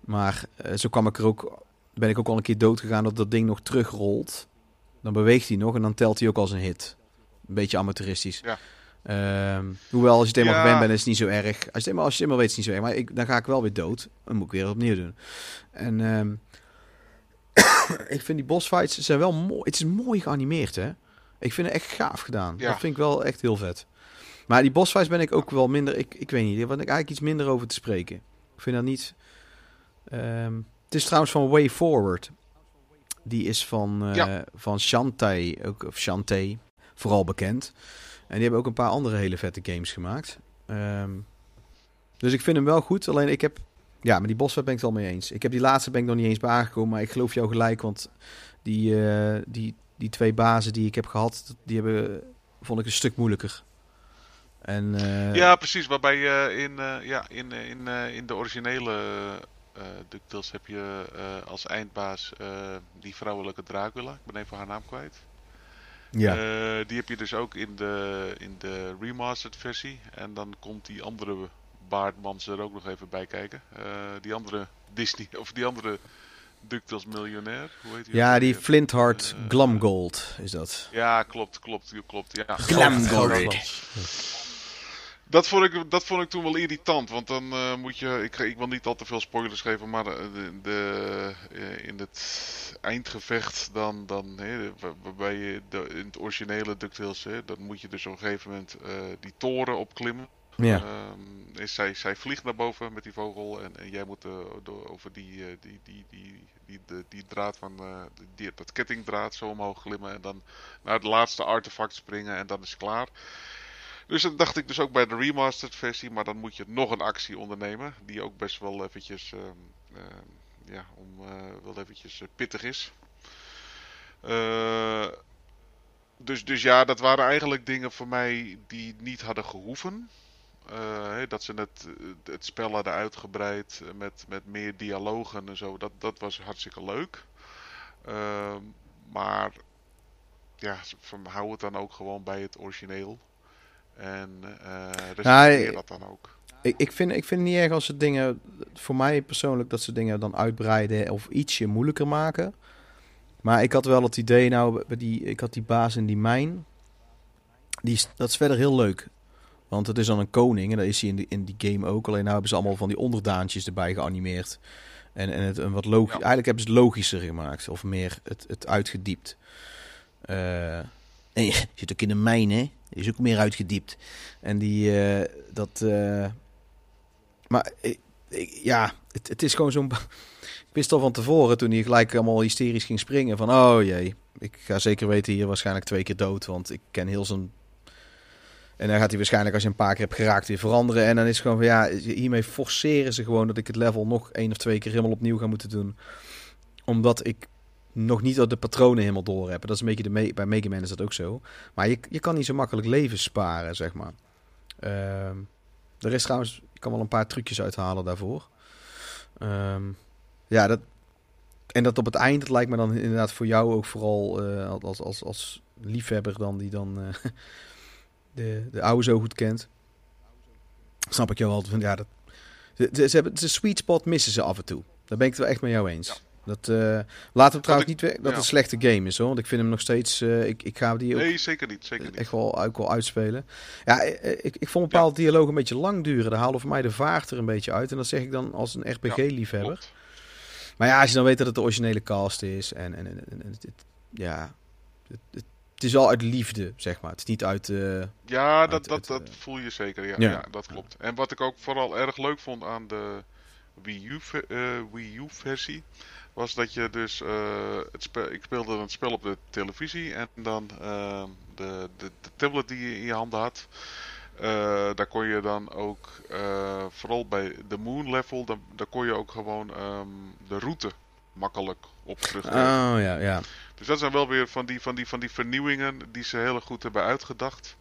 Maar eh, zo kwam ik er ook, ben ik ook al een keer dood gegaan dat dat ding nog terugrolt. Dan beweegt hij nog en dan telt hij ook als een hit. Een beetje amateuristisch. Ja. Ehm, hoewel, als je het eenmaal Ja. gewend bent, is het niet zo erg. Als je het eenmaal, als je het eenmaal weet, is het niet zo erg. Maar ik, dan ga ik wel weer dood. Dan moet ik weer opnieuw doen. En ehm, ik vind die boss fights zijn wel mooi. Het is mooi geanimeerd, hè? Ik vind het echt gaaf gedaan. Ja. Dat vind ik wel echt heel vet. Maar die boss fights ben ik ook wel minder... Ik, ik weet niet, daar ben ik eigenlijk iets minder over te spreken. Ik vind dat niet... ehm, het is trouwens van Way Forward. Die is van, eh Ja. van Shantae, ook, of Shantae, vooral bekend. En die hebben ook een paar andere hele vette games gemaakt. Ehm, dus ik vind hem wel goed. Alleen ik heb... Ja, maar die fight ben ik het wel mee eens. Ik heb die laatste ben ik nog niet eens bij aangekomen. Maar ik geloof jou gelijk, want die, eh, die, die twee bazen die ik heb gehad... die hebben, vond ik een stuk moeilijker. En, eh, Ja, precies. Waarbij je in, eh, ja, in, in, in de originele DuckTales heb je als eindbaas die vrouwelijke Dracula. Ik ben even haar naam kwijt. Ja. Eh, die heb je dus ook in de, in de remastered versie. En dan komt die andere baardmans er ook nog even bij kijken. Eh, die andere Disney, of die andere DuckTales miljonair. Hoe heet die ja, die weer? Flintheart Eh, Glumgold is dat. Ja, klopt, klopt, klopt. Ja. Glamgold. Dat vond, ik, dat vond ik toen wel irritant, want dan eh, moet je, ik, ik wil niet al te veel spoilers geven, maar de, de, eh, in het eindgevecht dan, dan hè, waarbij je de, in het originele DuckTales, hè, dan moet je dus op een gegeven moment eh, die toren opklimmen. Ja. Ehm, is zij, zij vliegt naar boven met die vogel en, en jij moet door, over die, die, die, die, die, die draad van die, dat kettingdraad zo omhoog glimmen en dan naar het laatste artefact springen en dan is het klaar. Dus dat dacht ik dus ook bij de remastered versie, maar dan moet je nog een actie ondernemen, die ook best wel eventjes, ehm, ehm, ja, om, eh, wel eventjes eh, pittig is. Eh, dus, dus ja, dat waren eigenlijk dingen voor mij die niet hadden gehoeven. Eh, dat ze het, het spel hadden uitgebreid met, met meer dialogen en zo. Dat, dat was hartstikke leuk. Ehm, maar ja, hou het dan ook gewoon bij het origineel. En eh respecteer Ja, dat dan ook. Ik, ik, vind, ik vind het niet erg als ze dingen, voor mij persoonlijk, dat ze dingen dan uitbreiden of ietsje moeilijker maken. Maar ik had wel het idee, nou, bij die, ik had die baas in die mijn. Die, is- dat is verder heel leuk. Want het is dan een koning en dat is hij in, die in die game ook. Alleen nou hebben ze allemaal van die onderdaantjes erbij geanimeerd. En, en het een wat logisch, Ja. eigenlijk hebben ze het logischer gemaakt. Of meer het, het uitgediept. Eh, je zit ook in een mijn, hè? Is ook meer uitgediept. En die, eh, dat... eh, maar ik- ja, het, is gewoon zo'n... Ik wist al van tevoren, toen hij gelijk allemaal hysterisch ging springen, van oh jee, ik ga zeker weten hier waarschijnlijk twee keer dood, want ik ken heel zijn... En dan gaat hij waarschijnlijk als je een paar keer hebt geraakt weer veranderen. En dan is het gewoon van ja, hiermee forceren ze gewoon dat ik het level nog één of twee keer helemaal opnieuw ga moeten doen. Omdat ik nog niet de patronen helemaal door heb. Dat is een beetje de bij Mega Man is dat ook zo. Maar je, je kan niet zo makkelijk leven sparen, zeg maar. Ehm, er is trouwens, ik kan wel een paar trucjes uithalen daarvoor. Ehm, ja, dat, en dat op het eind, dat lijkt me dan inderdaad voor jou ook vooral eh, als, als, als liefhebber dan die dan... eh, de, de oude zo goed kent. Snap ik jou altijd ja, dat, ze, ze, hebben, de sweet spot missen ze af en toe. Daar ben ik het wel echt met jou eens. Dat, eh laten we trouwens ik- niet weg dat het ja. een slechte game is, hoor. Want ik vind hem nog steeds... eh, ik, ik ga die ook Nee, zeker niet. Zeker niet. echt wel, ook wel uitspelen. Ja, eh, ik, ik vond bepaalde dialogen een beetje lang duren. Daar haalde voor mij de vaart er een beetje uit. En dat zeg ik dan als een RPG-liefhebber. Maar ja, als je dan weet dat het de originele cast is. En, en, en, en het, het- ja, het, het, het is wel uit liefde, zeg maar. Het is niet uit... eh, Ja, dat, Uit- dat, uit, dat voel je zeker. Ja, ja. ja. dat klopt. En wat ik ook vooral erg leuk vond aan de Wii U versie. Was dat je dus. eh, het ik speelde een spel op de televisie. En dan eh, de, de, de tablet die je in je handen had. eh, daar kon je dan ook. vooral bij de Moon level. Dan, daar kon je ook gewoon ehm, de route makkelijk op terugkijken. oh ja, ja. Dus dat zijn wel weer van die, van die, van die vernieuwingen die ze heel goed hebben uitgedacht.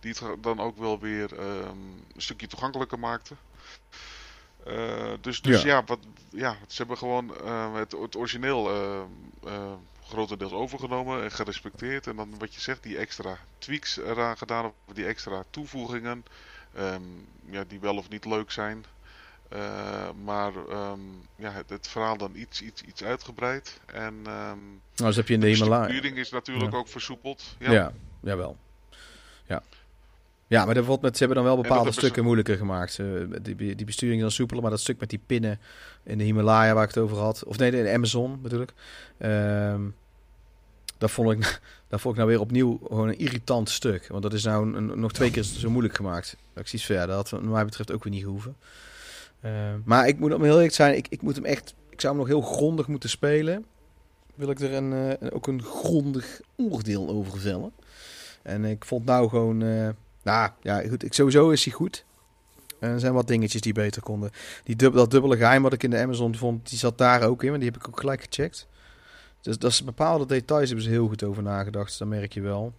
Die het dan ook wel weer ehm, een stukje toegankelijker maakten. Eh, dus dus Ja. ja. wat, ja, ze hebben gewoon eh, het, het origineel eh, grotendeels overgenomen en gerespecteerd. En dan wat je zegt, die extra tweaks eraan gedaan, of die extra toevoegingen. ehm, ja, die wel of niet leuk zijn. Maar ehm, ja, het, het verhaal dan iets, iets, iets uitgebreid. En ehm, Nou, dus heb je in de de Himalaya... sturing is natuurlijk Ja. ook versoepeld. Ja. Ja. jawel. Ja. Ja, maar bijvoorbeeld met, ze hebben dan wel dat bepaalde stukken moeilijker gemaakt. Die, die besturing is dan soepeler, maar dat stuk met die pinnen in de Himalaya waar ik het over had. Of nee, in de Amazon bedoel ik. Ehm, dat, vond ik, dat vond ik nou weer opnieuw gewoon een irritant stuk. Want dat is nou een, een- nog twee keer zo moeilijk gemaakt. Dat ik zoiets verder. Dat had wat mij betreft ook weer niet gehoeven. Ehm, maar ik moet om heel eerlijk zijn, ik, ik moet hem echt... Ik zou hem nog heel grondig moeten spelen. Wil ik er een, eh, ook een grondig oordeel over vellen. En ik vond nou gewoon... eh, nou, ja, goed. Ik, sowieso is hij goed. En er zijn wat dingetjes die beter konden. Die dub, dat dubbele geheim wat ik in de Amazon vond, die zat daar ook in. Maar die heb ik ook gelijk gecheckt. Dus dat is bepaalde details hebben ze heel goed over nagedacht. Dus dat merk je wel.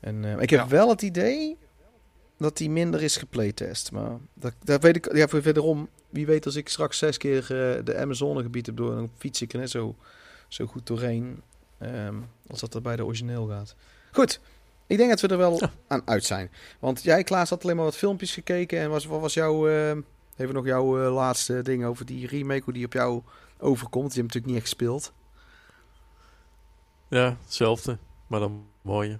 En eh, ik heb Ja. wel het idee dat die minder is geplaytest. Maar dat, dat weet ik. Ja, voor verderom. Wie weet als ik straks zes keer eh, de Amazonegebied heb door, dan fiets ik er net zo, zo goed doorheen. ehm, als dat er bij de origineel gaat. Goed. Ik denk dat we er wel Ja. aan uit zijn. Want jij, Klaas, had alleen maar wat filmpjes gekeken. En was, wat was jouw... eh, even nog jouw eh, laatste ding over die remake, hoe die op jou overkomt. Je hebt natuurlijk niet echt gespeeld. Ja, hetzelfde. Maar dan mooie.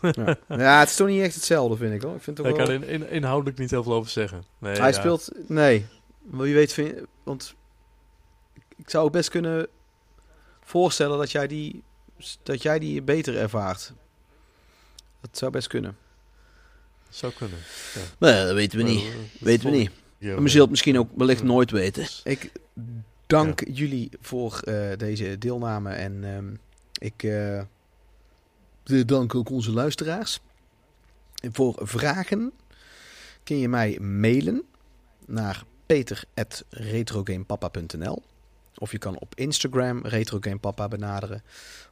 Ja. ja, het is toch niet echt hetzelfde, vind ik hoor. Ik vind het Daar toch kan wel... in, in, inhoudelijk niet heel veel over zeggen. Nee, Hij ja. speelt... Nee. Maar wie weet... Vind, want ik zou best kunnen voorstellen dat jij die, dat jij die beter ervaart. Dat zou best kunnen. Zou kunnen. Maar dat weten we niet. Weten we niet. Ja, Maar we zullen het misschien ook wellicht nooit weten. Ik dank jullie voor eh, deze deelname. En ehm, ik eh, dank ook onze luisteraars. En voor vragen kun je mij mailen naar peter.retrogamepapa.nl Of je kan op Instagram retrogamepapa benaderen.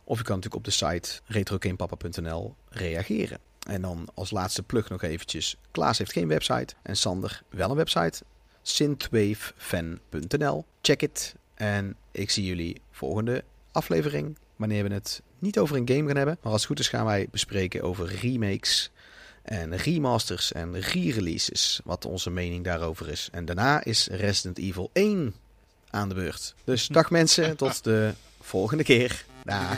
Of je kan natuurlijk op de site retrogamepapa.nl reageren. En dan als laatste plug nog eventjes. Klaas heeft geen website en Sander wel een website. synthwavefan.nl. Check it. En ik zie jullie volgende aflevering. Wanneer we het niet over een game gaan hebben. Maar als het goed is gaan wij bespreken over remakes en remasters en re-releases. Wat onze mening daarover is. En daarna is Resident Evil 1 aan de beurt. Dus dag mensen, tot de volgende keer. Dag.